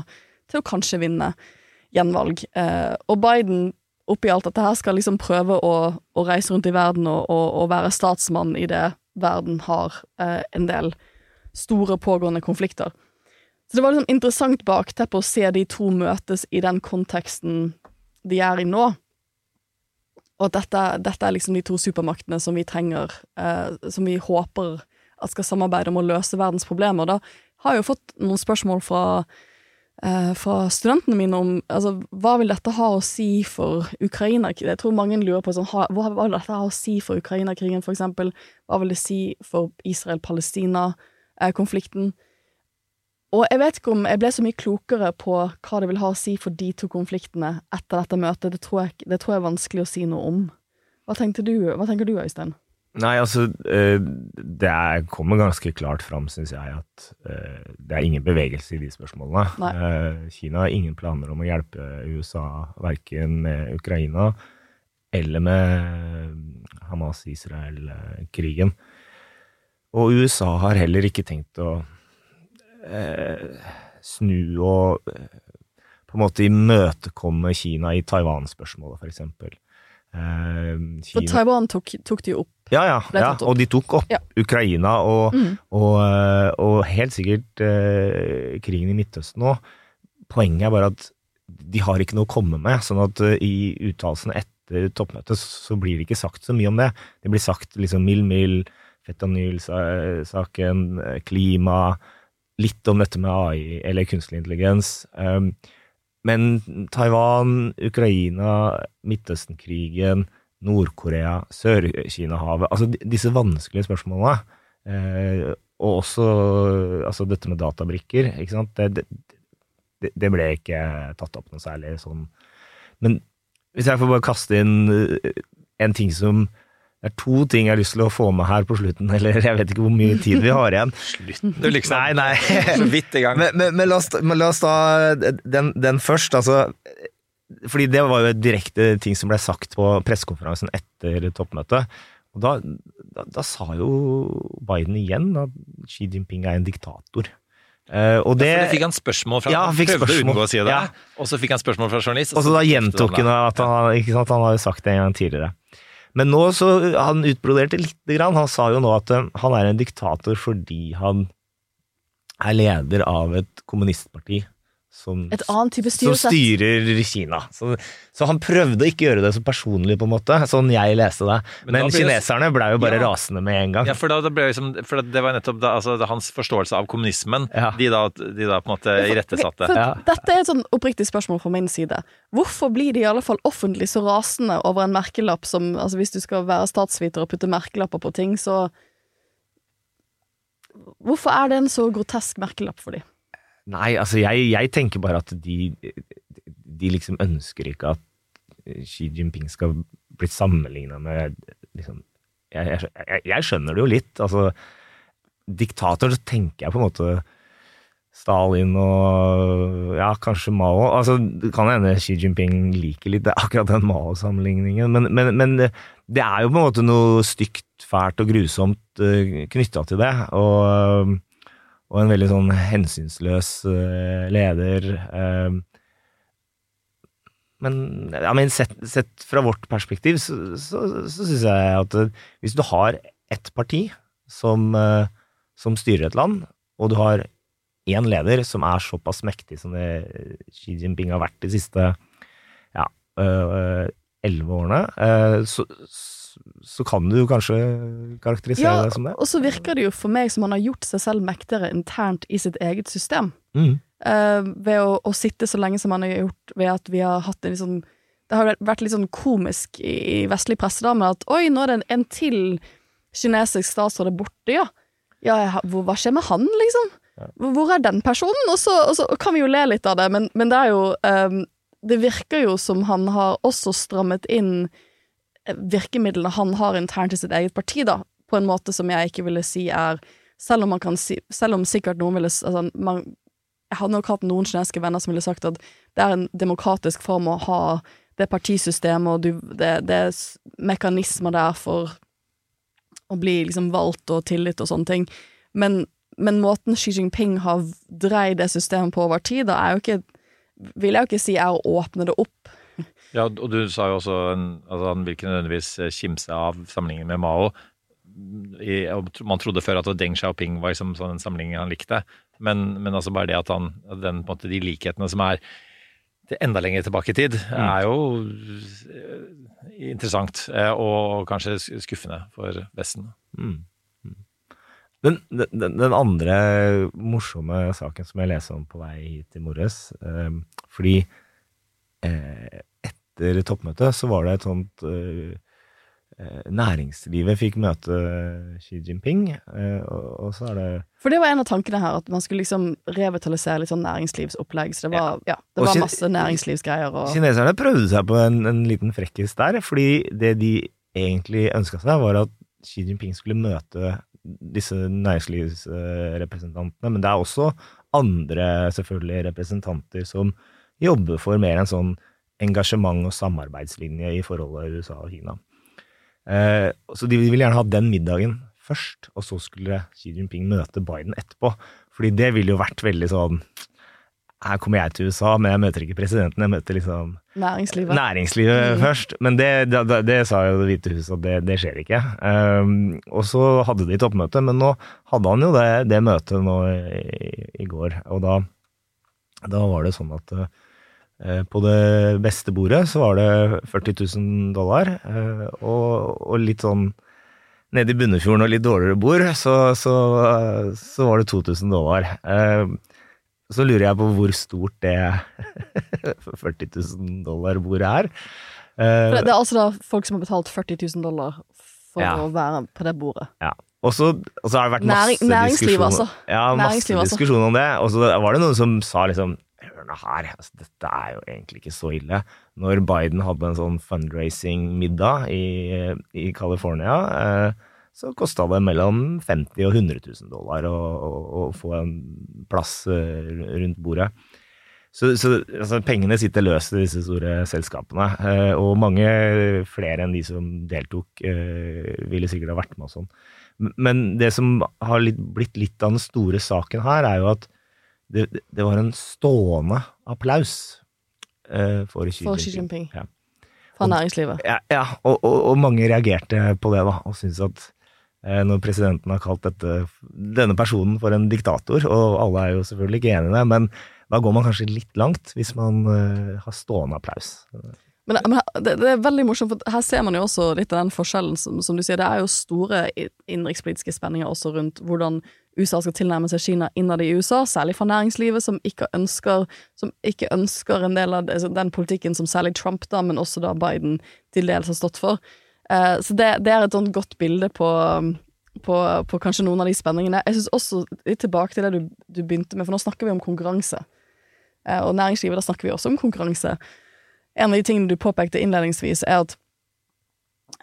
til å kanskje vinne gjenvalg. Eh, og Biden oppi alt dette her skal liksom prøve å, å reise rundt i verden og, og, og være statsmann i det verden har eh, en del store pågående konflikter. Så det var liksom interessant bakteppe å se de to møtes i den konteksten de er i nå. Og at dette, dette er liksom de to supermaktene som vi trenger, eh, som vi håper at skal samarbeide om å løse verdens problemer. Da har jeg jo fått noen spørsmål fra fra studentene mine om altså, hva vil dette ha å si for Ukraina? Jeg tror mange lurer på sånn, hva, vil dette ha å si for Ukraina-krigen, eksempel? Hva vil det si for Israel-Palestina-konflikten? Og jeg vet ikke om jeg ble så mye klokere på hva det vil ha å si for de to konfliktene etter dette møtet. Det tror jeg, det tror jeg er vanskelig å si noe om. Hva, du, hva tenker du, Øystein? Nei, altså eh, Det er, kommer ganske klart fram, syns jeg, at eh, det er ingen bevegelse i de spørsmålene. Nei. Eh, Kina har ingen planer om å hjelpe USA verken med Ukraina eller med Hamas-Israel-krigen. Og USA har heller ikke tenkt å eh, snu og på en måte imøtekomme Kina i Taiwan-spørsmålet, for eksempel. Eh, For Taiwan tok, tok de opp. ja, ja, ja, opp. og de tok opp Ja. Ukraina og, Mm. og, eh, og helt sikkert eh, krigen i Midtøsten òg. Poenget er bare at de har ikke noe å komme med, sånn at eh, i uttalelsene etter toppmøtet så blir det ikke sagt så mye om det. Det blir sagt liksom mild-mild, fetanyl-saken, eh, klima, litt om dette med AI eller kunstig intelligens. Um, men Taiwan, Ukraina, Midtøsten-krigen, Nord-Korea, Sør-Kina-havet Altså disse vanskelige spørsmålene. Eh, og også altså dette med databrikker. Ikke sant? Det, det, det ble ikke tatt opp noe særlig sånn. Men hvis jeg får bare kaste inn eh, en ting som Det er to ting jeg har lyst til å få med her på slutten, eller jeg vet ikke hvor mye tid vi har igjen. Slutten, du liksom. Nei, nei. Så vidt i gang. Men, men, men, la oss, men la oss ta den, den først, altså. Fordi det var jo direkte ting som ble sagt på pressekonferansen etter toppmøtet. Og da, da, da sa jo Biden igjen at Xi Jinping er en diktator. Uh, og det, Ja, det fikk han spørsmål fra Ja, han prøvde å spørsmål. unngå å si det. Ja. Og så fikk han spørsmål fra journalist. og så da gjentok han at han, sant, han hadde sagt det en gang tidligere. Men nå så han utbroderte lite grann. Han sa jo nå at eh, han er en diktator fordi han er leder av et kommunistparti som, Et annet type som styrer Kina. Så, så han prøvde å ikke gjøre det så personlig, på en måte, sånn jeg leste det. Men Men, da kineserne ble jo bare Ja. rasende med en gang. Ja, for, da, det ble liksom, for det var nettopp da, altså, det hans forståelse av kommunismen Ja. de, da, de da på en måte irettesatte. Ja. Dette er et sånn oppriktig spørsmål fra min side. Hvorfor blir de i alle fall offentlig så rasende over en merkelapp som altså Hvis du skal være statsviter og putte merkelapper på ting, så hvorfor er det en så grotesk merkelapp for dem? Nei, altså jeg, jeg tenker bare at de, de liksom ønsker ikke at Xi Jinping skal bli sammenligna med liksom jeg, jeg, jeg, skjønner det jo litt. Altså, diktator, så tenker jeg på en måte Stalin og ja, kanskje Mao. Altså, det kan hende Xi Jinping liker litt akkurat den Mao-sammenligningen, men, men, men det, er jo på en måte noe stygt, fælt og grusomt uh, knytta til det. Og, og en veldig sånn hensynsløs uh, leder. Uh, men, ja, men sett, sett, fra vårt perspektiv så, så, så syns jeg at hvis du har ett parti som, som styrer et land, og du har én leder som er såpass mektig som det Xi Jinping har vært de siste ja, elleve årene, så, så kan du jo kanskje karakterisere ja, det som det. Og så virker det jo for meg som han har gjort seg selv mektigere internt i sitt eget system. Mm. Uh, ved å, å, sitte så lenge som han har gjort, ved at vi har hatt en liksom Det har vært litt sånn komisk i, vestlig presse, da, med at oi, nå er det en, en til kinesisk statsråd borte, ja. Ja, jeg, hva skjer med han, liksom? Hvor er den personen? Og så, og så kan vi jo le litt av det, men, men det er jo um, Det virker jo som han har også strammet inn virkemidlene han har internt i sitt eget parti, da, på en måte som jeg ikke ville si er Selv om man kan si Selv om sikkert noen ville altså, man, Jeg hadde nok hatt noen kinesiske venner som ville sagt at det er en demokratisk form å ha det partisystemet og du, det, det er mekanismer der for å bli liksom valgt og tillit og sånne ting. Men, men måten Xi Jinping har dreid det systemet på over tid, da er jo ikke Vil jeg jo ikke si er å åpne det opp ja, og du sa jo også altså, han vil ikke nødvendigvis eh, kimse av samlingen med Mao. I, man trodde før at Deng Xiaoping var liksom sånn en samling han likte, men, men altså bare det at han den, måte, De likhetene som er enda lenger tilbake i tid, mm. er jo eh, interessant eh, og kanskje skuffende for Vesten. Mm. mm. Den, den, den, andre morsomme saken som jeg leser om på vei hit i morges, fordi eh, etter toppmøtet så var det et sånt uh, Næringslivet fikk møte Xi Jinping, uh, og, og, så er det For det var en av tankene her, at man skulle liksom revitalisere litt sånn næringslivsopplegg. Så det var, ja. ja det var masse næringslivsgreier. Og... Kineserne prøvde seg på en, en liten frekkis der, fordi det de egentlig ønska seg, var at Xi Jinping skulle møte disse næringslivsrepresentantene, men det er også andre selvfølgelig representanter som jobber for mer en sånn engasjement og samarbeidslinje i forholdet USA og Kina. Eh, så de ville gjerne ha den middagen først, og så skulle Xi Jinping møte Biden etterpå. Fordi det ville jo vært veldig sånn Her kommer jeg til USA, men jeg møter ikke presidenten, jeg møter liksom Næringslivet, næringslivet mm. først. Men Det, det, det, sa jo Det hvite huset at det, det skjer ikke. Um, og så hadde de toppmøte, men nå hadde han jo det, det møtet nå i, i, går. Og da, da var det sånn at Eh, på det beste bordet så var det 40 000 dollar, eh, og, og litt sånn nede i Bunnefjorden og litt dårligere bord, så, så, så var det 2000 dollar. Eh, så lurer jeg på hvor stort det 40 000 dollar-bordet er. Det er altså da folk som har betalt 40 000 dollar for ja. å være på det bordet? Ja. Og så, har det vært masse Næring, diskusjon, altså. Ja, masse diskusjon om det. Og så var det noen som sa liksom hørene her, altså, dette er jo egentlig ikke så ille. Når Biden hadde en sånn fundraising-middag i, i California, eh, så kosta det mellom 50 og 100 000 dollar å, å, å få en plass eh, rundt bordet. Så, så altså, pengene sitter løst i disse store selskapene, eh, og mange flere enn de som deltok, eh, ville sikkert ha vært med og sånn. Men det som har litt, blitt litt av den store saken her, er jo at det, det, var en stående applaus uh, for Xi for Jinping. Xi Jinping. Ja. For næringslivet. Ja, ja og, og, og, mange reagerte på det, da, og syntes at uh, når presidenten har kalt dette, denne personen for en diktator, og alle er jo selvfølgelig ikke enig i det, men da går man kanskje litt langt hvis man uh, har stående applaus. Men, men det, det, er veldig morsomt, for her ser man jo også litt av den forskjellen. Som, som du sier, Det er jo store innenrikspolitiske spenninger også rundt hvordan USA skal tilnærme seg Kina innad i USA, særlig fra næringslivet, som ikke ønsker, som ikke ønsker en del av det, altså den politikken som særlig Trump, da, men også da Biden til dels har stått for. Uh, så det, det, er et sånt godt bilde på, på, på kanskje noen av de spenningene. Jeg synes også, litt tilbake til det du, du begynte med, for nå snakker vi om konkurranse. Eh, og næringslivet, da snakker vi også om konkurranse. En av de tingene du påpekte innledningsvis, er at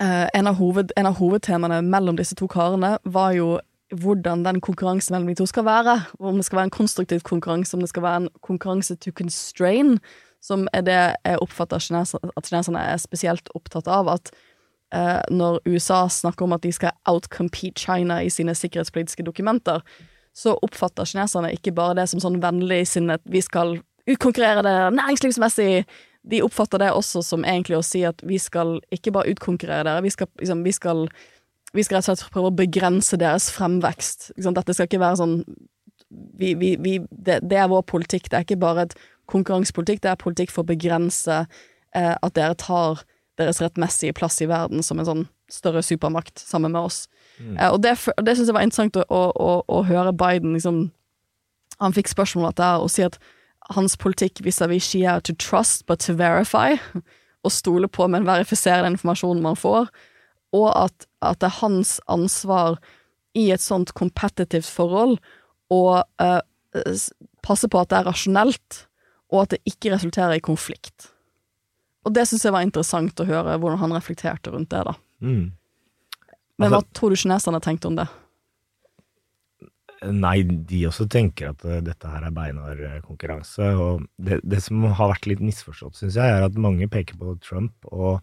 Uh, en, av hoved, en av hovedtemaene mellom disse to karene var jo hvordan den konkurransen mellom de to skal være. Om det skal være en konstruktiv konkurranse, om det skal være en konkurranse to constrain, som er det jeg oppfatter at kineserne er spesielt opptatt av. At eh, når USA snakker om at de skal outcompete China i sine sikkerhetspolitiske dokumenter, så oppfatter kineserne ikke bare det som sånn vennligsinnet vi skal utkonkurrere det næringslivsmessig. De oppfatter det også som egentlig å si at vi skal ikke bare utkonkurrere dere, vi skal, liksom, vi skal, vi skal rett og slett prøve å begrense deres fremvekst. Dette skal ikke være sånn vi, vi, vi, det, det, er vår politikk. Det er ikke bare et konkurransepolitikk, det er politikk for å begrense eh, at dere tar deres rettmessige plass i verden som en sånn større supermakt sammen med oss. Mm. Eh, og det, det syns jeg var interessant å, å, å, høre Biden liksom Han fikk spørsmål om dette og si at hans politikk vis-à-vis Shia er to trust but to verify. Å stole på, men verifisere den informasjonen man får. Og at, at det er hans ansvar i et sånt kompetitivt forhold å uh, passe på at det er rasjonelt, og at det ikke resulterer i konflikt. Og det syns jeg var interessant å høre hvordan han reflekterte rundt det, da. Mm. Men hva altså- tror du kineserne tenkte om det? Nei, de også tenker at uh, dette her er beinhard uh, konkurranse. Og det, det, som har vært litt misforstått, syns jeg, er at mange peker på Trump, og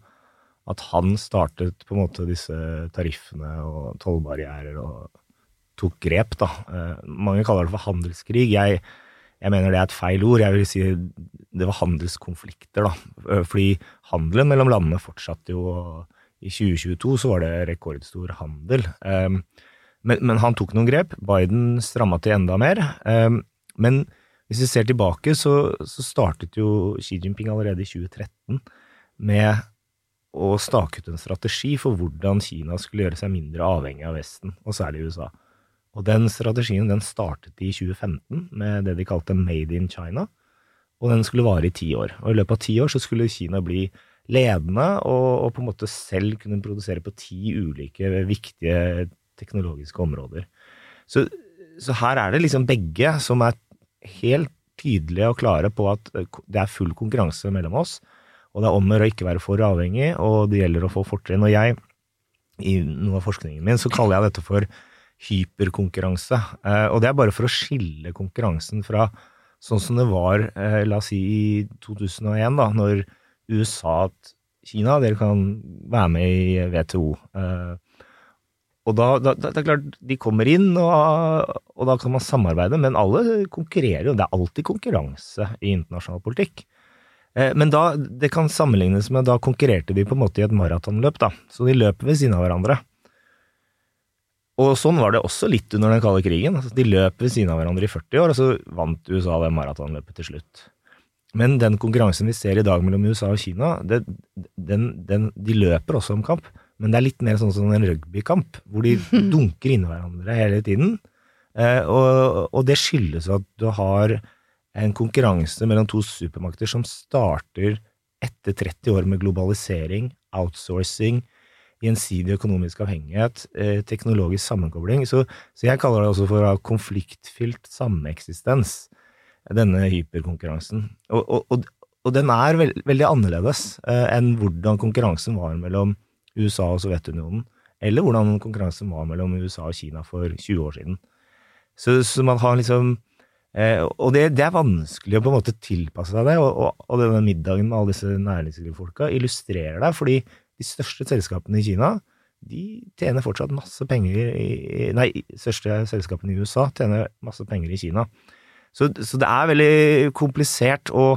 at han startet på en måte disse tariffene og tollbarrierer og tok grep, da. Uh, mange kaller det for handelskrig. Jeg, jeg mener det er et feil ord. Jeg vil si det var handelskonflikter, da. Fordi handelen mellom landene fortsatte jo. I 2022 så var det rekordstor handel. Um, men, men, han tok noen grep. Biden stramma til enda mer. Men hvis vi ser tilbake, så, så, startet jo Xi Jinping allerede i 2013 med å staket en strategi for hvordan Kina skulle gjøre seg mindre avhengig av Vesten, og særlig USA. Og den strategien den startet i 2015 med det de kalte Made in China, og den skulle vare i ti år. Og i løpet av ti år så skulle Kina bli ledende og, og på en måte selv kunne produsere på ti ulike viktige teknologiske områder. Så, så, her er det liksom begge som er helt tydelige og klare på at eh, det er full konkurranse mellom oss. Og det er om å ikke være for avhengig, og det gjelder å få fortrinn. Og jeg, i noe av forskningen min, så kaller jeg dette for hyperkonkurranse. Eh, og det er bare for å skille konkurransen fra sånn som det var, eh, la oss si i 2001, da, når USA Kina, dere kan være med i WTO. Og da, da, det er klart, de kommer inn, og, og, da kan man samarbeide, men alle konkurrerer jo. Det er alltid konkurranse i internasjonal politikk. Eh, men da, det kan sammenlignes med da konkurrerte de på en måte i et maratonløp, da. Så de løper ved siden av hverandre. Og sånn var det også litt under den kalde krigen. Altså, de løp ved siden av hverandre i 40 år, og så vant USA det maratonløpet til slutt. Men den konkurransen vi ser i dag mellom USA og Kina, det, den, den, de løper også om kamp. Men det er litt mer sånn som en rugbykamp, hvor de dunker inni hverandre hele tiden. Eh, og, og, det skyldes at du har en konkurranse mellom to supermakter som starter etter 30 år med globalisering, outsourcing, gjensidig økonomisk avhengighet, eh, teknologisk sammenkobling. Så, så, jeg kaller det også for konfliktfylt sameksistens, denne hyperkonkurransen. Og, og, og den er veld, veldig annerledes eh, enn hvordan konkurransen var mellom USA og Sovjetunionen, eller hvordan konkurransen var mellom USA og Kina for 20 år siden. Så, så man har liksom eh, Og det, det, er vanskelig å på en måte tilpasse seg det, og, og, og denne middagen med alle disse næringslivsfolka illustrerer det, fordi de største selskapene i Kina de tjener fortsatt masse penger i Nei, største selskapene i USA tjener masse penger i Kina. Så, så det er veldig komplisert å,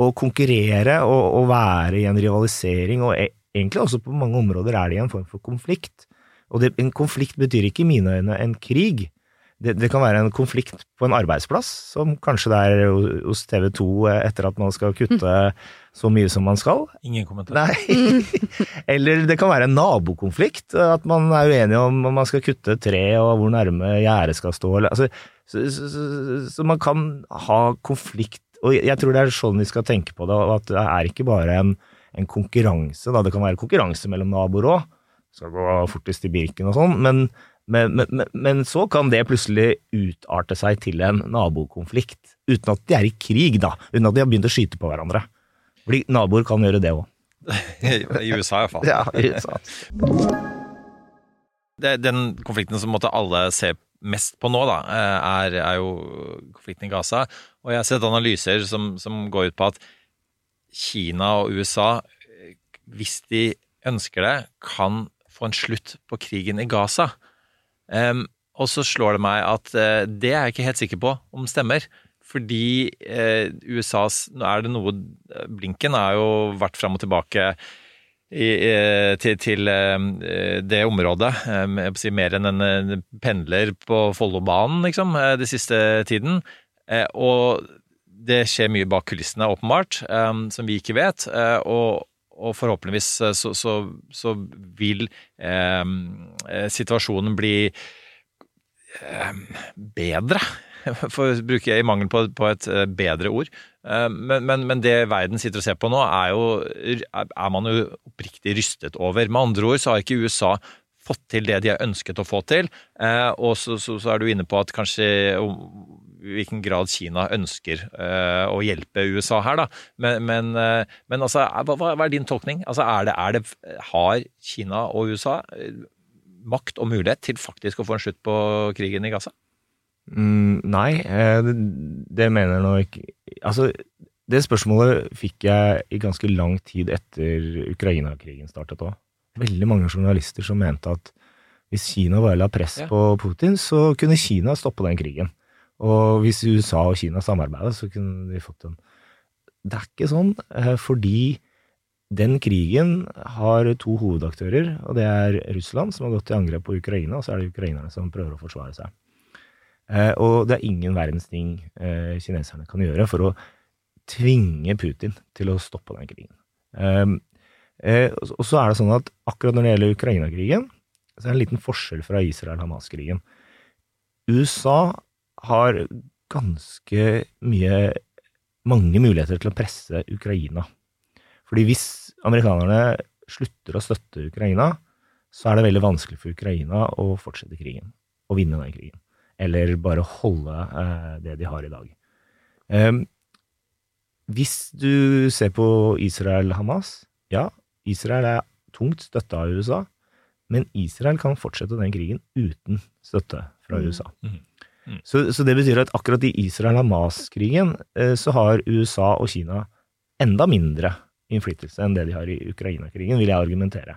å konkurrere og, og, være i en rivalisering, og e, egentlig også på mange områder er det i en form for konflikt. Og det, en konflikt betyr ikke i mine øyne en krig. Det, det, kan være en konflikt på en arbeidsplass, som kanskje det er hos TV 2 eh, etter at man skal kutte så mye som man skal. Ingen kommentar. Nei. Eller det kan være en nabokonflikt, at man er uenig om om man skal kutte tre og hvor nærme gjerdet skal stå. Altså, så, så, så, så, man kan ha konflikt, og jeg tror det er sånn vi skal tenke på det, at det er ikke bare en en konkurranse. Da. Det kan være konkurranse mellom naboer òg. Skal gå fortest i Birken og sånn. Men, Men, men, men, så kan det plutselig utarte seg til en nabokonflikt, uten at de er i krig, da. Uten at de har begynt å skyte på hverandre. Fordi naboer kan gjøre det òg. I USA iallfall. Ja, i USA. Det, den konflikten som måtte alle se mest på nå, da, eh, er, er jo konflikten i Gaza. Og jeg har sett analyser som, som går ut på at Kina og USA, eh, hvis de ønsker det, kan få en slutt på krigen i Gaza. Um, og så slår det meg at uh, det er jeg ikke helt sikker på om stemmer. Fordi uh, USAs Nå er det noe Blinken har jo vært fram og tilbake i, uh, til, til det området. vil si mer enn en pendler på Follobanen, liksom, de siste tiden. og det skjer mye bak kulissene, åpenbart, um, som vi ikke vet. og og forhåpentligvis så, så, så vil eh, situasjonen bli eh, bedre, for å bruke i mangel på, på et bedre ord. Eh, men, men, men, det verden sitter og ser på nå, er jo er man jo oppriktig rystet over. Med andre ord så har ikke USA fått til det de har ønsket å få til. Eh, og så, så, er du inne på at kanskje hvilken grad Kina ønsker uh, å hjelpe USA her, da. Men, men, uh, men altså, hva, hva, er din tolkning? Altså, er det, er det, har Kina og USA makt og mulighet til faktisk å få en slutt på krigen i Gaza? Mm, nei, det, det mener jeg nå ikke Altså, det spørsmålet fikk jeg i ganske lang tid etter Ukraina-krigen startet òg veldig mange journalister som mente at hvis Kina bare la press ja. på Putin, så kunne Kina stoppe den krigen. Og hvis USA og Kina samarbeider, så kunne de fått en Det er ikke sånn, eh, fordi den krigen har to hovedaktører, og det er Russland, som har gått til angrep på Ukraina, og så er det ukrainerne som prøver å forsvare seg. Eh, og det er ingen verdens ting eh, kineserne kan gjøre for å tvinge Putin til å stoppe den krigen. Eh, og så er det sånn at akkurat når det gjelder Ukraina-krigen, så er det en liten forskjell fra Israel-Hamas-krigen. USA har ganske mye mange muligheter til å presse Ukraina. Fordi hvis amerikanerne slutter å støtte Ukraina, så er det veldig vanskelig for Ukraina å fortsette krigen. Og vinne den krigen. Eller bare holde eh, det de har i dag. Eh, hvis du ser på Israel-Hamas, ja, Israel er tungt støtta av USA, men Israel kan fortsette den krigen uten støtte fra mm. USA. Mm. Mm. Så, så, det betyr at akkurat i Israel-Hamas-krigen eh, så har USA og Kina enda mindre innflytelse enn det de har i Ukraina-krigen, vil jeg argumentere.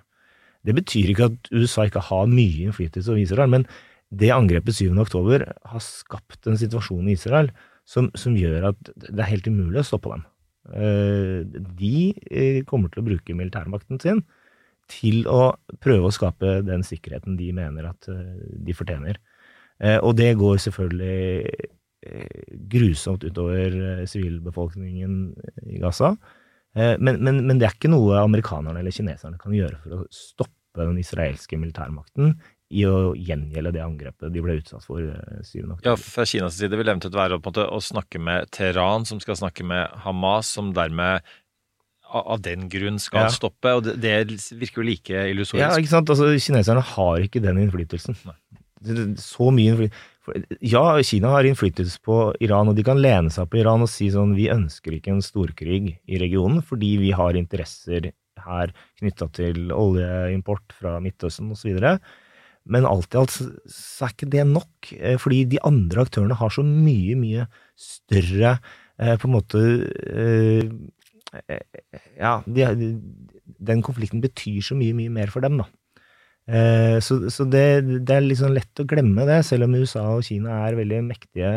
Det betyr ikke at USA ikke har mye innflytelse over Israel, men det angrepet 7. oktober har skapt en situasjon i Israel som, som gjør at det er helt umulig å stoppe dem. Eh, de eh, kommer til å bruke militærmakten sin til å prøve å skape den sikkerheten de mener at de fortjener. Og det går selvfølgelig grusomt utover sivilbefolkningen i Gaza. Men, men, men, det er ikke noe amerikanerne eller kineserne kan gjøre for å stoppe den israelske militærmakten i å gjengjelde det angrepet de ble utsatt for 7. Eh, oktober. Ja, fra Kinas side vil det eventuelt være måte, å snakke med Teheran, som skal snakke med Hamas, som dermed av den grunn skal ja. stoppe. og det, det, virker jo like illusorisk. Ja, ikke sant. Altså, kineserne har ikke den innflytelsen. Nei. Så mye. Ja, Kina har innflytelse på Iran, og de kan lene seg på Iran og si sånn Vi ønsker ikke en storkrig i regionen fordi vi har interesser her knytta til oljeimport fra Midtøsten osv. Men alt i alt så, er ikke det nok, eh, fordi de andre aktørene har så mye, mye større eh, på en måte eh, Ja, de, den konflikten betyr så mye, mye mer for dem, da. Så, så det, det, er liksom lett å glemme det, selv om USA og Kina er veldig mektige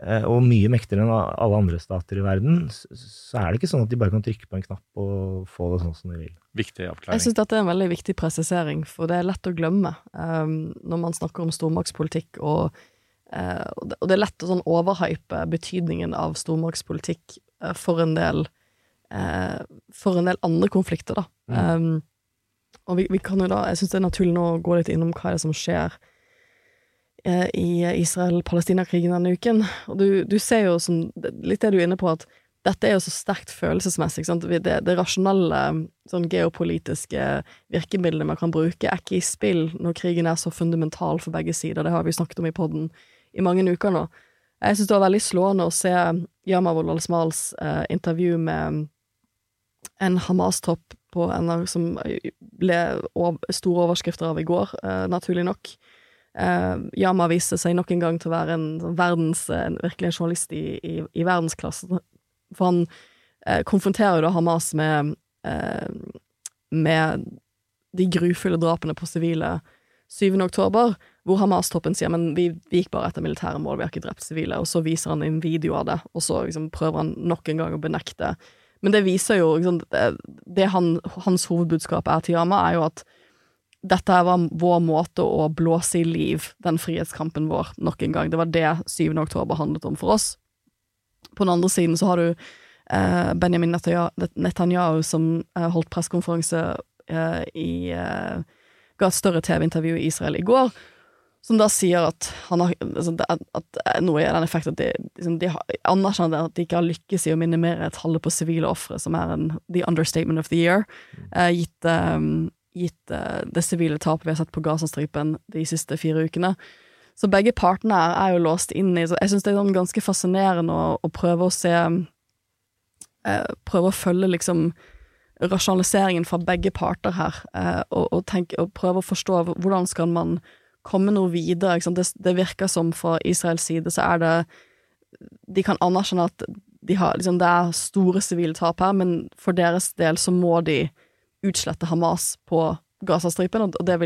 Eh, og mye mektigere enn alle andre stater i verden, så er det ikke sånn at de bare kan trykke på en knapp og få det sånn som de vil. Viktig avklaring. Jeg syns dette er en veldig viktig presisering, for det er lett å glemme um, når man snakker om stormaktspolitikk, og, uh, og det er lett å sånn overhype betydningen av stormaktspolitikk for en del uh, for en del andre konflikter, da. Mm. Um, og vi, vi, kan jo da, jeg syns det er naturlig nå å gå litt innom hva er det som skjer i Israel-Palestina-krigen denne uken. Og du, du, ser jo som, litt det du er inne på, at dette er jo så sterkt følelsesmessig. Det, det rasjonelle, sånn geopolitiske virkemidlet man kan bruke, er ikke i spill når krigen er så fundamental for begge sider. Det har vi snakket om i podden i mange uker nå. Jeg syns det var veldig slående å se Yamavol al-Smals eh, intervju med en Hamas-topp på en som ble store overskrifter av i går, eh, naturlig nok. Uh, Yama viste seg nok en gang til å være en sånn verdens, en, virkelig en journalist i, i, i verdensklassen. For han uh, konfronterer jo da Hamas med, uh, med de grufulle drapene på sivile 7. oktober, hvor Hamas-toppen sier men vi, vi gikk bare etter militære mål, vi har ikke drept sivile, og så viser han en video av det, og så liksom prøver han nok en gang å benekte. Men det viser jo liksom, det, han, hans hovedbudskap er til Yama, er jo at dette var vår måte å blåse i liv den frihetskampen vår nok en gang. Det var det 7. oktober handlet om for oss. På den andre siden så har du eh, Benjamin Netanyahu, Netanyahu som eh, holdt pressekonferanse eh, i eh, Ga et større TV-intervju i Israel i går, som da sier at han har altså, at, noe i den effekt at de, liksom, de anerkjenner at de ikke har lykkes i å minimere tallet på sivile ofre, som er en the understatement of the year, eh, gitt, eh, gitt eh, det sivile tapet vi har sett på Gazastripen de siste fire ukene. Så begge partene er, er jo låst inn i så Jeg syns det er sånn ganske fascinerende å, å prøve å se eh, Prøve å følge liksom rasjonaliseringen fra begge parter her, eh, og, og, tenke, og prøve å forstå hvordan skal man komme noe videre. Det, det virker som fra Israels side så er det De kan anerkjenne at de har, liksom, det er store sivile tap her, men for deres del så må de utslette Hamas på Gazastripen, og det,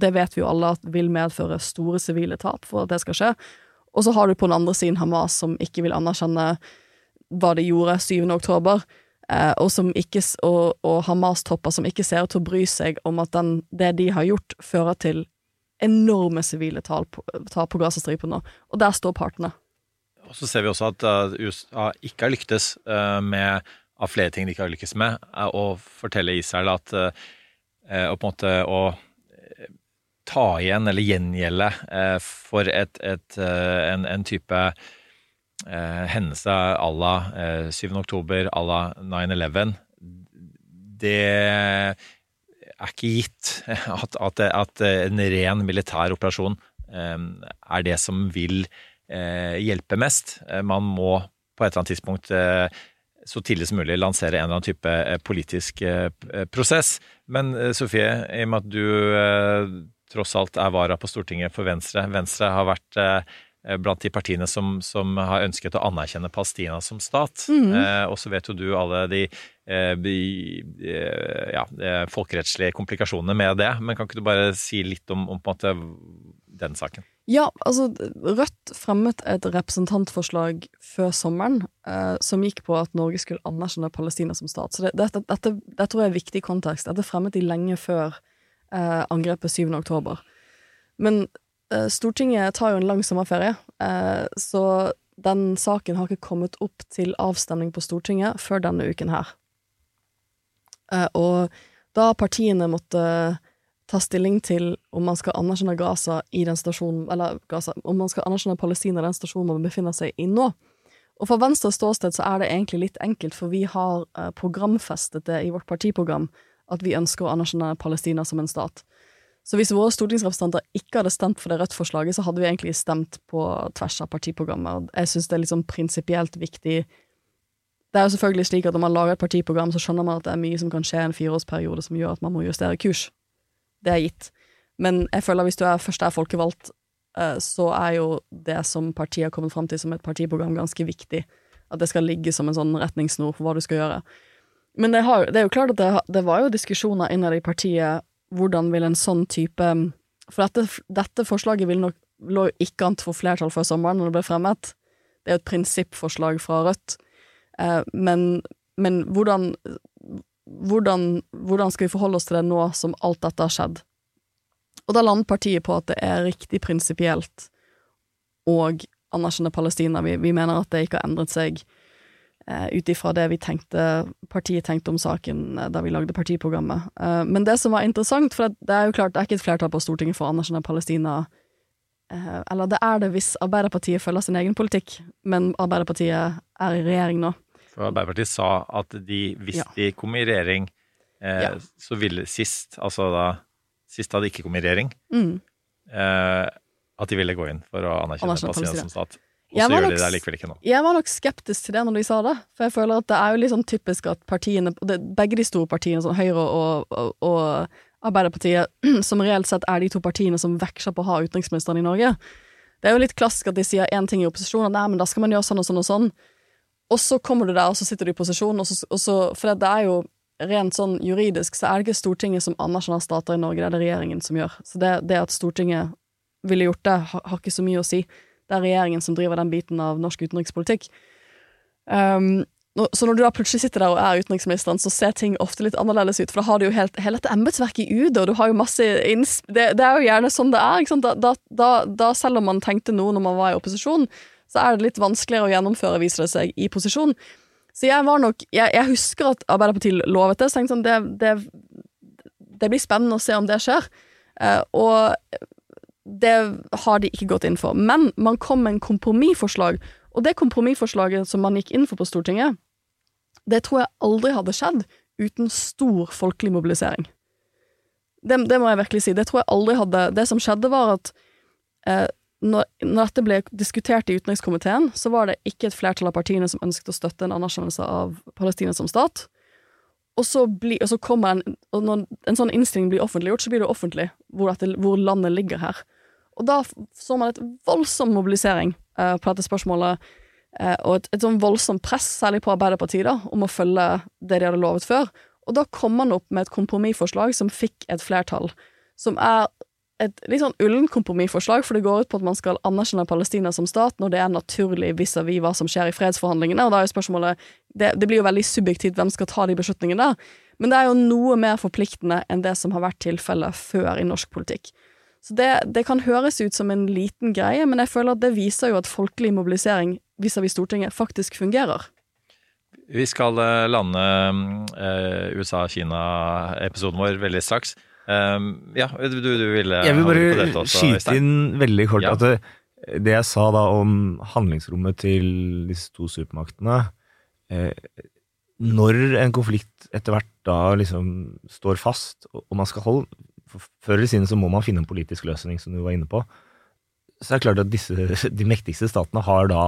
det vet vi jo alle at vil medføre store sivile tap for at det skal skje. Og så har du på den andre siden Hamas som ikke vil anerkjenne hva de gjorde 7. oktober, eh, og, og, og Hamas-topper som ikke ser ut til å bry seg om at den, det de har gjort, fører til enorme sivile tap på, tap Gazastripen nå. Og der står partene. Og så ser vi også at uh, USA ikke har lyktes uh, med, av flere ting de ikke har lykkes med, er å fortelle Israel at uh, å på en måte å ta igjen eller gjengjelde for et, et, en, en type hendelse à la uh, 7. oktober, à la 9-11, det er ikke gitt at, at, at en ren militær operasjon eh, er det som vil eh, hjelpe mest. Eh, Man må på et eller annet tidspunkt eh, så tidlig som mulig lansere en eller annen type politisk prosess. Men Sofie, i og med at du tross alt er vara på Stortinget for Venstre Venstre har vært blant de partiene som, som har ønsket å anerkjenne Palestina som stat. Mm. Eh, og så vet jo du alle de, ja, eh, folkerettslige komplikasjonene med det. Men kan ikke du bare si litt om, om måte den saken? Ja, altså Rødt fremmet et representantforslag før sommeren eh, som gikk på at Norge skulle anerkjenne Palestina som stat. Så det, dette, dette, dette tror jeg er viktig kontekst. Dette fremmet de lenge før eh, angrepet 7. oktober. Men eh, Stortinget tar jo en lang sommerferie, eh, så den saken har ikke kommet opp til avstemning på Stortinget før denne uken her. Eh, og da partiene måttet ta stilling til om man skal anerkjenne Gaza i den stasjonen, eller Gaza, om man skal anerkjenne Palestina i den stasjonen man befinner seg i nå. Og fra Venstres ståsted så er det egentlig litt enkelt, for vi har eh, programfestet det i vårt partiprogram at vi ønsker å anerkjenne Palestina som en stat. Så hvis våre stortingsrepresentanter ikke hadde stemt for det Rødt-forslaget, så hadde vi egentlig stemt på tvers av partiprogrammet. Jeg syns det er sånn prinsipielt viktig Det er jo selvfølgelig slik at når man lager et partiprogram, så skjønner man at det er mye som kan skje i en fireårsperiode som gjør at man må justere kurs. Det er gitt. Men jeg føler at hvis du er, først er folkevalgt, eh, så er jo det som partiet har kommet fram til som et partiprogram, ganske viktig. At det skal ligge som en sånn retningssnor for hva du skal gjøre. Men det, har, det er jo klart at det, det var jo diskusjoner innad i partiet hvordan vil en sånn type For dette, dette forslaget vil nok, lå ikke an til å få flertall før sommeren når det ble fremmet. Det er jo et prinsippforslag fra Rødt. Eh, men, men hvordan hvordan, hvordan skal vi forholde oss til det nå som alt dette har skjedd? Og da landet partiet på at det er riktig prinsipielt å anerkjenne Palestina. Vi, vi mener at det ikke har endret seg eh, ut ifra det vi tenkte, partiet tenkte om saken eh, da vi lagde partiprogrammet. Eh, men det som var interessant, for det er jo klart det er ikke et flertall på Stortinget for å anerkjenne Palestina. Eh, eller det er det hvis Arbeiderpartiet følger sin egen politikk, men Arbeiderpartiet er i regjering nå. For Arbeiderpartiet sa at de, hvis Ja. de kom i regjering, eh, Ja. så ville sist, altså da Sist da de ikke kom i regjering, Mm. eh, at de ville gå inn for å anerkjenne Palestina som stat. Og så var gjør de det likevel ikke nå. Jeg var nok skeptisk til det når de sa det, for jeg føler at det er jo litt sånn typisk at partiene, begge de store partiene, sånn Høyre og, og, og Arbeiderpartiet, som reelt sett er de to partiene som veksler på å ha utenriksministeren i Norge. Det er jo litt klassisk at de sier én ting i opposisjon, at nei, men da skal man gjøre sånn og sånn og sånn. Og så kommer du der, og så sitter du i posisjon, og så, og så For det er jo rent sånn juridisk så er det ikke Stortinget som anerkjenner stater i Norge, det er det regjeringen som gjør. Så det, det at Stortinget ville gjort det, har, har ikke så mye å si. Det er regjeringen som driver den biten av norsk utenrikspolitikk. Um, så når du da plutselig sitter der og er utenriksministeren, så ser ting ofte litt annerledes ut. For da har du jo helt, hele dette embetsverket i UD, og du har jo masse innsp... Det, det er jo gjerne sånn det er. Da, da, da, selv om man tenkte noe når man var i opposisjon, så er det litt vanskeligere å gjennomføre, viser det seg, i posisjon. Så jeg var nok Jeg, jeg husker at Arbeiderpartiet lovet det, så jeg tenkte sånn det, det, det blir spennende å se om det skjer. Eh, og det har de ikke gått inn for. Men man kom med en kompromissforslag, og det kompromissforslaget som man gikk inn for på Stortinget, det tror jeg aldri hadde skjedd uten stor folkelig mobilisering. Det, det må jeg virkelig si. Det tror jeg aldri hadde Det som skjedde, var at eh, når, når dette ble diskutert i utenrikskomiteen, så var det ikke et flertall av partiene som ønsket å støtte en anerkjennelse av Palestina som stat. Og så, bli, og så kommer en, og når en sånn innstilling blir offentliggjort, så blir det offentlig hvor, dette, hvor landet ligger her. Og da så man et voldsom mobilisering eh, på dette spørsmålet, eh, og et, et sånn voldsomt press, særlig på Arbeiderpartiet, da, om å følge det de hadde lovet før. Og da kom man opp med et kompromissforslag som fikk et flertall, som er et litt sånn ullent kompromissforslag, for det går ut på at man skal anerkjenne Palestina som stat når det er naturlig vis-à-vis hva som skjer i fredsforhandlingene, og da er jo spørsmålet det, det blir jo veldig subjektivt hvem skal ta de beslutningene der, men det er jo noe mer forpliktende enn det som har vært tilfellet før i norsk politikk. Så det, det kan høres ut som en liten greie, men jeg føler at det viser jo at folkelig mobilisering vis-à-vis Stortinget faktisk fungerer. Vi skal eh, lande eh, USA-Kina-episoden vår veldig straks. Um, ja, du, du ville Jeg vil bare også, skyte inn veldig kort Ja. at det, det jeg sa da om handlingsrommet til disse to supermaktene eh, Når en konflikt etter hvert da liksom står fast, og man skal holde for Før eller siden så må man finne en politisk løsning, som du var inne på. Så er det klart at disse, de mektigste statene har da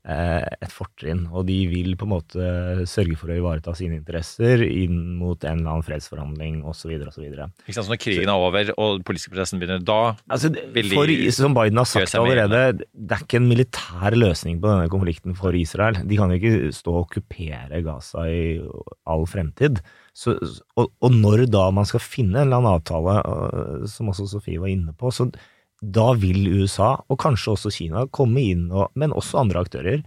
et fortrinn, og de vil på en måte sørge for å ivareta sine interesser inn mot en eller annen fredsforhandling osv. osv. Ikke sant, så når krigen er over og politiske prosessen begynner, da Altså, vil de for, som Biden har sagt allerede, det er ikke en militær løsning på denne konflikten for Israel. De kan jo ikke stå og okkupere Gaza i all fremtid. Så, og, og når da man skal finne en eller annen avtale, øh, som også Sofie var inne på, så da vil USA, og kanskje også Kina, komme inn, og, men også andre aktører,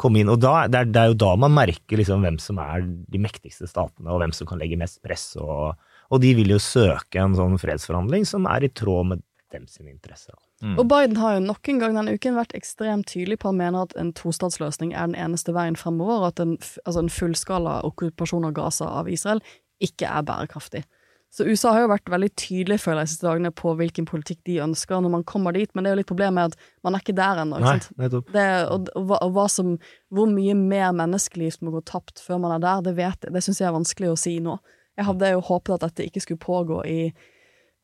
komme inn. Og da, det, er, det er jo da man merker liksom hvem som er de mektigste statene, og hvem som kan legge mest press. Og, og de vil jo søke en sånn fredsforhandling som er i tråd med dem sine interesser. Mm. Og Biden har jo nok en gang denne uken vært ekstremt tydelig på at han mener at en tostatsløsning er den eneste veien fremover, og at en, altså en fullskala okkupasjon av Gaza av Israel ikke er bærekraftig. Så USA har jo vært veldig tydelig for de siste dagene på hvilken politikk de ønsker når man kommer dit, men det er jo litt problemet at man er ikke der ennå. ikke Nei, sant? nettopp. Det, og, og, hva, og hva som, hvor mye mer menneskeliv som må gå tapt før man er der, det vet. Det syns jeg er vanskelig å si nå. Jeg hadde jo håpet at dette ikke skulle pågå i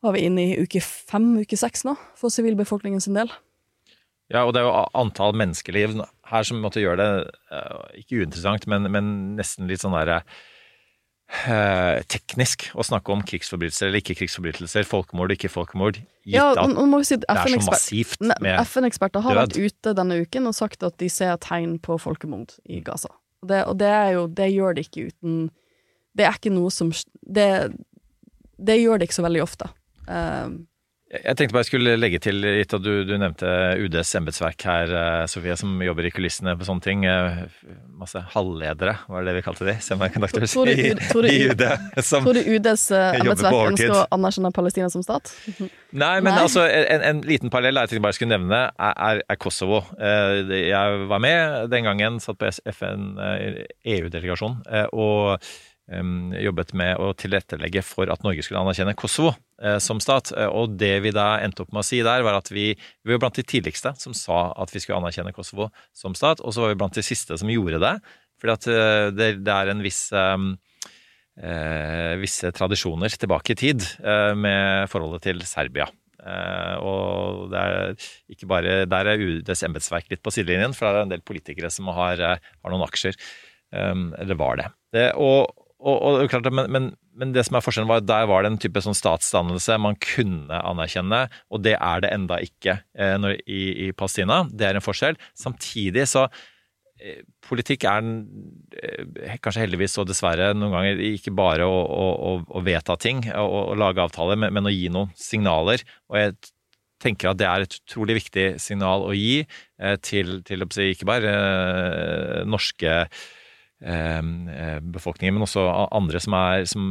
Var vi inne i uke fem, uke seks nå, for sivilbefolkningen sin del? Ja, og det er jo antall menneskeliv her som måtte gjøre det eh, ikke uinteressant, men, men nesten litt sånn derre eh, teknisk å snakke om krigsforbrytelser eller ikke krigsforbrytelser, folkemord og ikke folkemord, gitt Ja, at si det er så massivt med FN-eksperter har død. vært ute denne uken og sagt at de ser tegn på folkemord i Gaza. Og det, og det jo Det gjør de ikke uten Det er ikke noe som Det, det gjør de ikke så veldig ofte. Um, Jeg tenkte bare jeg skulle legge til litt, og du, du nevnte UDs embetsverk her, eh, Sofie, som jobber i kulissene på sånne ting. Eh, Masse halvledere, var det det vi kalte de? Semiconductors Tror du- i, tror du- i UD. Som, tror du UDs uh, embetsverk ønsker å anerkjenne Palestina som stat? Nei, men Nei. altså en, en liten parallell jeg tenkte bare jeg skulle nevne, er, er, Kosovo. Eh, Jeg var med den gangen, satt på FN eh, EU-delegasjon eh, og jobbet med å tilrettelegge for at Norge skulle anerkjenne Kosovo eh, som stat. Eh, Og det vi da endte opp med å si der, var at vi, vi var blant de tidligste som sa at vi skulle anerkjenne Kosovo som stat, og så var vi blant de siste som gjorde det. Fordi at eh, det, det er en viss eh, visse tradisjoner tilbake i tid eh, med forholdet til Serbia. Eh, og det er ikke bare Der er UDs embetsverk litt på sidelinjen, for det er en del politikere som har, har noen aksjer. Eller var det. det og, og, og klart, men, men, men, det som er forskjellen var at der var det en type sånn statsdannelse man kunne anerkjenne, og det er det enda ikke eh, når, i, i Palestina. Det er en forskjell. Samtidig så eh, Politikk er eh, kanskje heldigvis og dessverre noen ganger ikke bare å, å, å vedta ting og, lage avtaler, men, men, å gi noen signaler. Og jeg tenker at det er et utrolig viktig signal å gi eh, til, til ikke bare norske Eh, befolkningen, men også andre som er, som,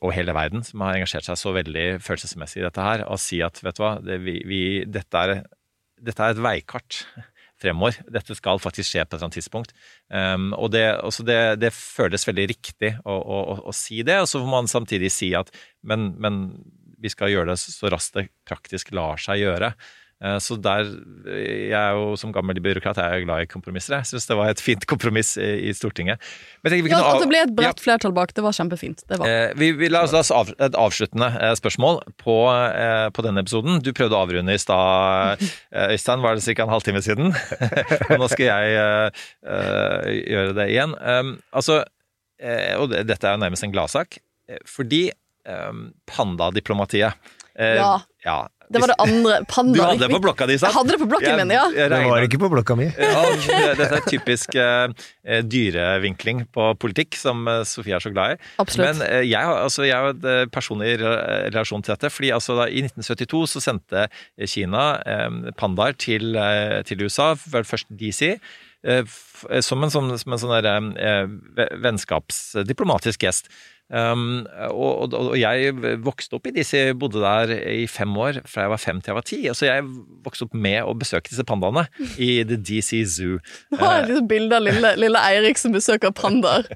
og hele verden, som har engasjert seg så veldig følelsesmessig i dette her, og si at vet du hva, det, vi, vi, dette, er, dette, er, et veikart fremover. Dette skal faktisk skje på et eller annet tidspunkt. Um, og det, det, det, føles veldig riktig å, å, å, si det, og så får man samtidig si at men, men vi skal gjøre det så raskt det praktisk lar seg gjøre. Eh, så der Jeg er jo som gammel byråkrat jeg er glad i kompromisser. Jeg syns det var et fint kompromiss i, Stortinget. Tenker, ja, At det ble et bredt flertall bak, det var kjempefint. Det var. Eh, vi, vi, La oss ha et avsluttende eh, spørsmål på, på, denne episoden. Du prøvde å avrunde i stad, Øystein. Var det ca. en halvtime siden? Nå skal jeg gjøre det igjen. Um, altså, og dette er jo nærmest en gladsak, fordi pandadiplomatiet ja. ja. Det var det andre. Panda. Du hadde det på blokka di, sant? Jeg hadde det på blokken min, ja. Det var ikke på blokka mi. Ja, dette er typisk uh, dyrevinkling på politikk, som uh, Sofie er så glad i. Absolutt. Men uh, jeg, altså, jeg har personlig relasjon til dette. fordi altså, da, I 1972 så sendte Kina pandaer til, til USA, først DC som en sånn, som en sånn der, vennskapsdiplomatisk gest. Um, og, og, og, jeg vokste opp i disse, bodde der i fem år, fra jeg var fem til jeg var ti. Så jeg vokste opp med å besøke disse pandaene i The DC Zoo. Nå har jeg et bilde av lille, lille Eirik som besøker pandaer.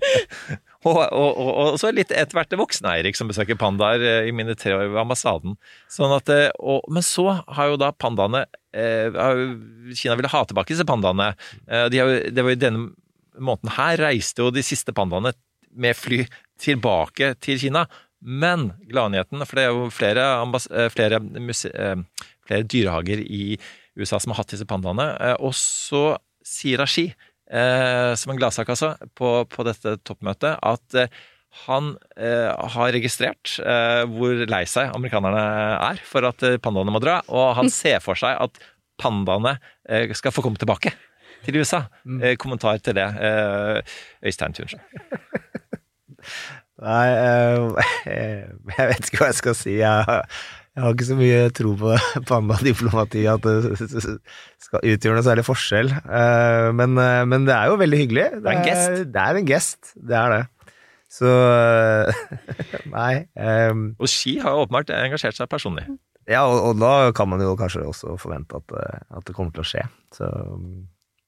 og, og, så litt etter hvert voksne Eirik som besøker pandaer eh, i mine tre år ved ambassaden. Sånn at, eh, men så har jo da pandaene eh, Kina ville ha tilbake disse pandaene. De har, det var jo denne måneden her reiste jo de siste pandaene med fly tilbake til Kina. Men gladnyheten, for det er jo flere, eh, flere, eh, flere, dyrehager i USA som har hatt disse pandaene. Eh, og så sier Rashi, som en gladsak altså, på, på, dette toppmøtet, at han har registrert hvor lei seg amerikanerne er for at pandaene må dra, og han ser for seg at pandaene skal få komme tilbake til USA. Mm. kommentar til det. Øystein Tunsen. Nei, uh, jeg vet ikke hva jeg skal si. Jeg, jeg har ikke så mye tro på pandadiplomati, at det skal utgjøre noe særlig forskjell. Uh, men, uh, men, det er jo veldig hyggelig. Det er en gest. Det er en gest, det er det. Så Nei. Um, og Ski har jo åpenbart engasjert seg personlig. Ja, og, og, da kan man jo kanskje også forvente at, at det kommer til å skje. Så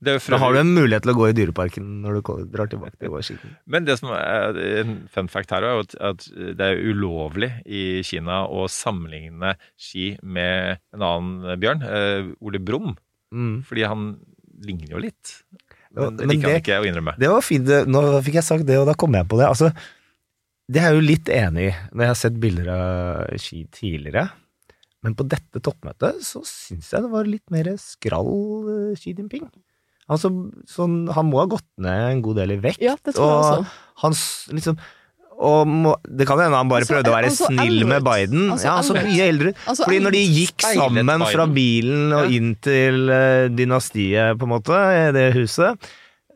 da har du en mulighet til å gå i dyreparken når du drar tilbake til Washington. Men det som er en fun fact her, er at det er ulovlig i Kina å sammenligne ski med en annen bjørn, eh, Ole Brumm. Mm. Fordi han ligner jo litt. Men, det liker han ikke å innrømme. Det var fint. Nå fikk jeg sagt det, og da kom jeg på det. Altså, det er jeg jo litt enig i, når jeg har sett bilder av ski tidligere. Men på dette toppmøtet så syns jeg det var litt mer skrall Xi Jinping. Altså, sånn, han må ha gått ned en god del i vekt. Ja, det tror jeg også. Han liksom og må, det kan hende han bare altså, prøvde å være snill eldret. med Biden. Altså, ja, altså mye eldre. Altså, Fordi når de gikk sammen fra bilen og inn til uh, dynastiet, på en måte, i det huset,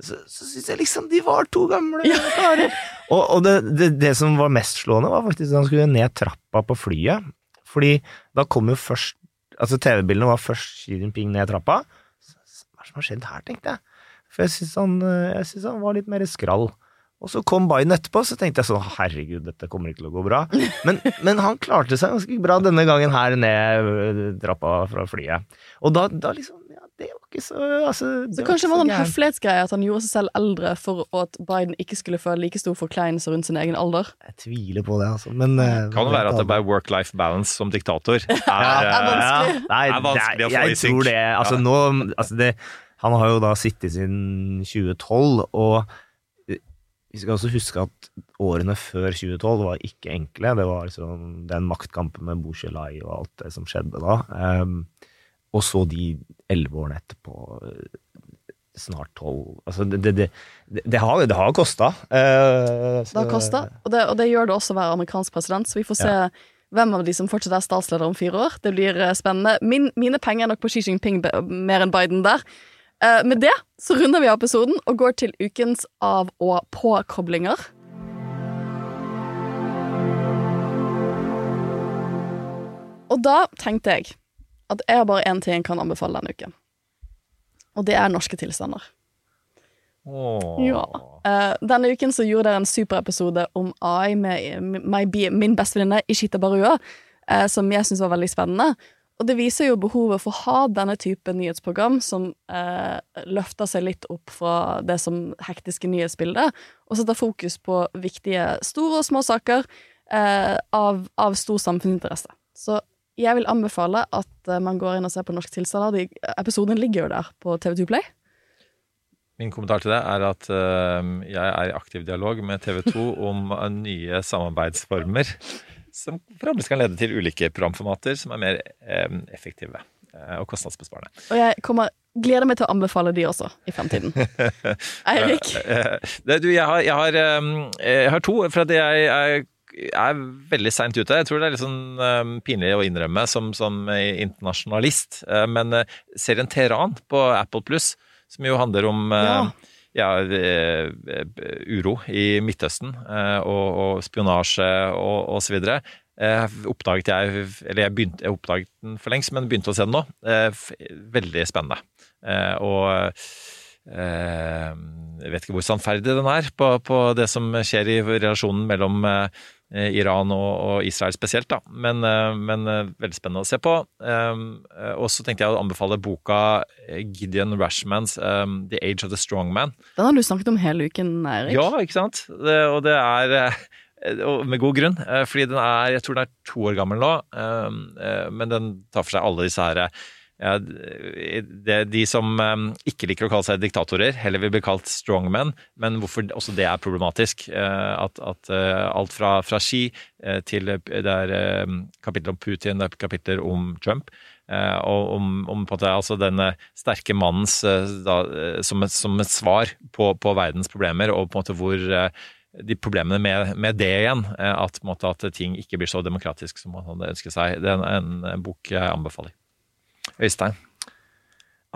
så, så syns jeg liksom de var to gamle karer. og, og det, det, det, som var mest slående, var faktisk at han skulle ned trappa på flyet. Fordi da kom jo først Altså, TV-bildene var først Xi Jinping ned trappa som har skjedd her, tenkte jeg. For jeg syns han, eh, han, var litt mer skrall. Og så kom Biden etterpå, så tenkte jeg sånn herregud, dette kommer ikke til å gå bra. Men, men han klarte seg ganske bra denne gangen her ned eh, trappa fra flyet. Og da, da liksom ja, det var ikke så altså, Så kanskje det var en høflighetsgreie at han gjorde seg selv eldre for at Biden ikke skulle føle like stor forkleinelse rundt sin egen alder? Jeg tviler på det, altså. Men uh, Kan det være at det bare work-life balance som diktator er, ja, er vanskelig? Ja, nei, er vanskelig å få i synk. Jeg tror det. Altså, nå altså det, Han har jo da sittet siden 2012, og vi skal også huske at årene før 2012 var ikke enkle. Det var liksom den maktkampen med Bouchelai og alt det som skjedde da. Um, og så de elleve årene etterpå. Snart tolv Altså, det, det, det, det har, det har kosta. Uh, Det har kosta, og, det- og det gjør det også å være amerikansk president, så vi får se hvem av de som fortsatt er statsleder om fire år. Det blir eh, spennende. Min, mine penger er nok på Xi Jinping mer enn Biden der. Uh, med det så runder vi av episoden og går til ukens av- og påkoblinger. Og da tenkte jeg at jeg har bare én ting jeg kan anbefale denne uken. Og det er norske tilstander. Oh. Ja. Uh, denne uken så gjorde dere en superepisode om AI med my, min bestevenninne Ishita Barua, uh, som jeg syns var veldig spennende. Og det viser jo behovet for å ha denne type nyhetsprogram som uh, løfter seg litt opp fra det som hektiske nyhetsbildet, og setter fokus på viktige store og små saker av, av stor samfunnsinteresse. Så jeg vil anbefale at eh, man går inn og ser på Norsk tilstander. De, episoden ligger jo der på TV2 Play. Min kommentar til det er at eh, jeg er i aktiv dialog med TV 2 om eh, nye samarbeidsformer som forhåpentligvis kan lede til ulike programformater som er mer effektive og kostnadsbesparende. Og jeg kommer, gleder meg til å anbefale de også i fremtiden. Eirik? Du, jeg har, jeg, har, jeg har to, for at jeg er, er veldig seint ute. Jeg tror det er litt sånn um, pinlig å innrømme som, som internasjonalist, uh, men uh, serien Teheran på Apple Pluss, som jo handler om uh, ja, ja uro i Midtøsten og, og spionasje og, og så videre. Oppdaget jeg, eller jeg, begynte, jeg oppdaget den for lengst, men begynte å se den nå. Veldig spennende. Og jeg vet ikke hvor sannferdig den er på, på det som skjer i relasjonen mellom Iran og, Israel spesielt, da. Men, eh, men eh, veldig spennende å se på. Um, eh, og så tenkte jeg å anbefale boka eh, Gideon Rashmans um, The Age of the Strong Man. Den har du snakket om hele uken, Eirik. Ja, ikke sant? Det, og det er eh, og med god grunn, eh, fordi den er Jeg tror den er to år gammel nå, eh, eh, men den tar for seg alle disse her eh, ja, de som eh, ikke liker å kalle seg diktatorer, heller vil bli kalt strongmen, men hvorfor også det er problematisk. eh, At, at eh, alt fra, fra Xi eh, til det er eh, kapittel om Putin, det er kapitler om Trump. Og om, om altså denne sterke mannens da, som, et, som et svar på, på verdens problemer, og på en måte hvor de problemene med, med det igjen, at, måte, at ting ikke blir så demokratisk som man hadde ønsket seg. Det er en, en bok jeg anbefaler. Øystein?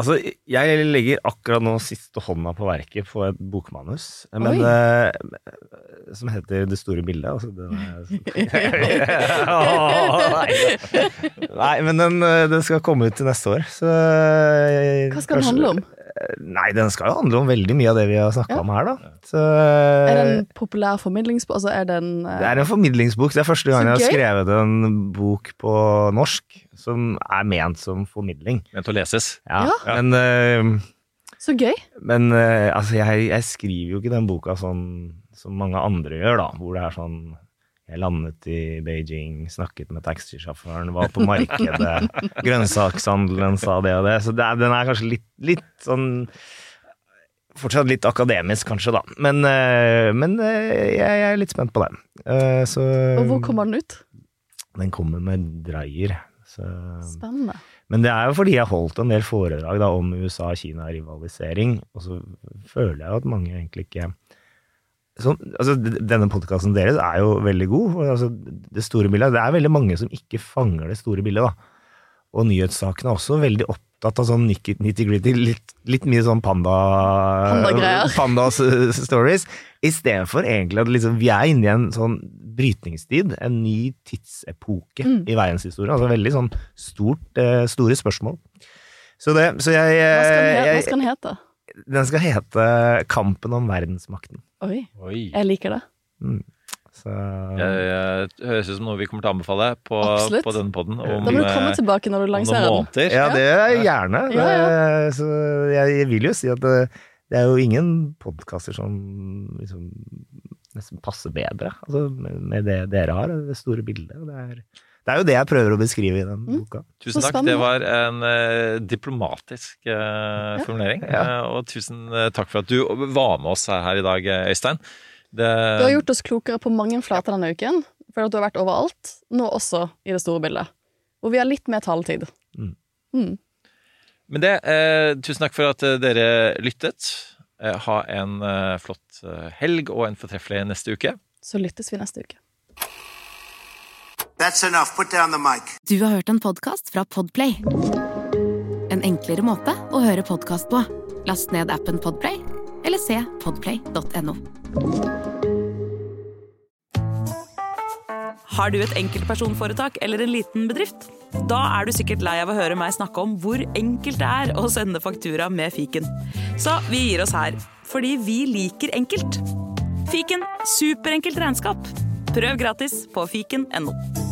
Altså, jeg legger akkurat nå siste hånda på verket på et bokmanus, men eh, som heter Det store bildet. Altså, er, Åh, nei. nei, men den, eh, den skal komme ut til neste år. Så, eh, Hva skal den handle om? Nei, den skal jo handle om veldig mye av det vi har snakka Ja. om her, da. Så, Er det en populær formidlingsbok? Altså, er det en uh, det er en formidlingsbok. Det er første gang jeg har skrevet en bok på norsk som er ment som formidling. Ment å leses. Ja, Ja. Men, uh, Så gøy! men uh, altså, jeg, jeg skriver jo ikke den boka sånn som mange andre gjør, da. Hvor det er sånn Jeg landet i Beijing, snakket med taxisjåføren, var på markedet, grønnsakshandelen sa det og det. Så det er, den er kanskje litt, litt sånn Fortsatt litt akademisk, kanskje, da. Men, eh, men eh, jeg, jeg er litt spent på den. Eh, Så Og hvor kommer den ut? den kommer med dreier. Så Spennende. men det er jo fordi jeg holdt en del foredrag da, om USA-Kina-rivalisering, og så føler jeg at mange egentlig ikke sånn, altså, Denne podkasten deres er jo veldig god. Altså, det store bildet, det er veldig mange som ikke fanger det store bildet. da. Og nyhetssakene er også veldig opptatt av sånn nitty-gritty, litt, litt mye sånn panda... Panda-stories. Istedenfor egentlig at liksom, vi er inne i en sånn brytningstid, en ny tidsepoke Mm. i verdenshistorien. Altså veldig sånn stort, eh, store spørsmål. Så, det, så jeg, Hva he- jeg, skal den hete? Den skal hete Kampen om verdensmakten. Oi, Oi. jeg liker det. Så Jeg, jeg, høres ut som noe vi kommer til å anbefale på, på denne podden Da må du komme eh, tilbake når du lanserer den. Ja, det er gjerne. Ja, ja. Det- Så jeg, jeg vil jo si at det, det er jo ingen podkaster som liksom nesten passer bedre altså, med, det dere har, det store bildet. Det er, det er jo det jeg prøver å beskrive i den Mm. boka. Tusen takk. Det var en eh, diplomatisk eh, formulering. Ja. Eh, og tusen takk for at du var med oss her, i dag, Øystein. Det, Du har gjort oss klokere på mange flater denne uken, for at du har vært overalt, nå også i det store bildet. Hvor vi har litt mer taletid. Mm. Mm. Men det, eh, tusen takk for at dere lyttet. Eh, ha en eh, flott helg og en fortreffelig neste uke. Så lyttes vi neste uke. That's enough. Put down the mic. Du har hørt en podkast fra Podplay. En enklere måte å høre podkast på. Last ned appen Podplay, eller se podplay.no. Har du et enkeltpersonforetak eller en liten bedrift? Da er du sikkert lei av å høre meg snakke om hvor enkelt det er å sende faktura med fiken. Så vi gir oss her, fordi vi liker enkelt. Fiken superenkelt regnskap. Prøv gratis på fiken.no.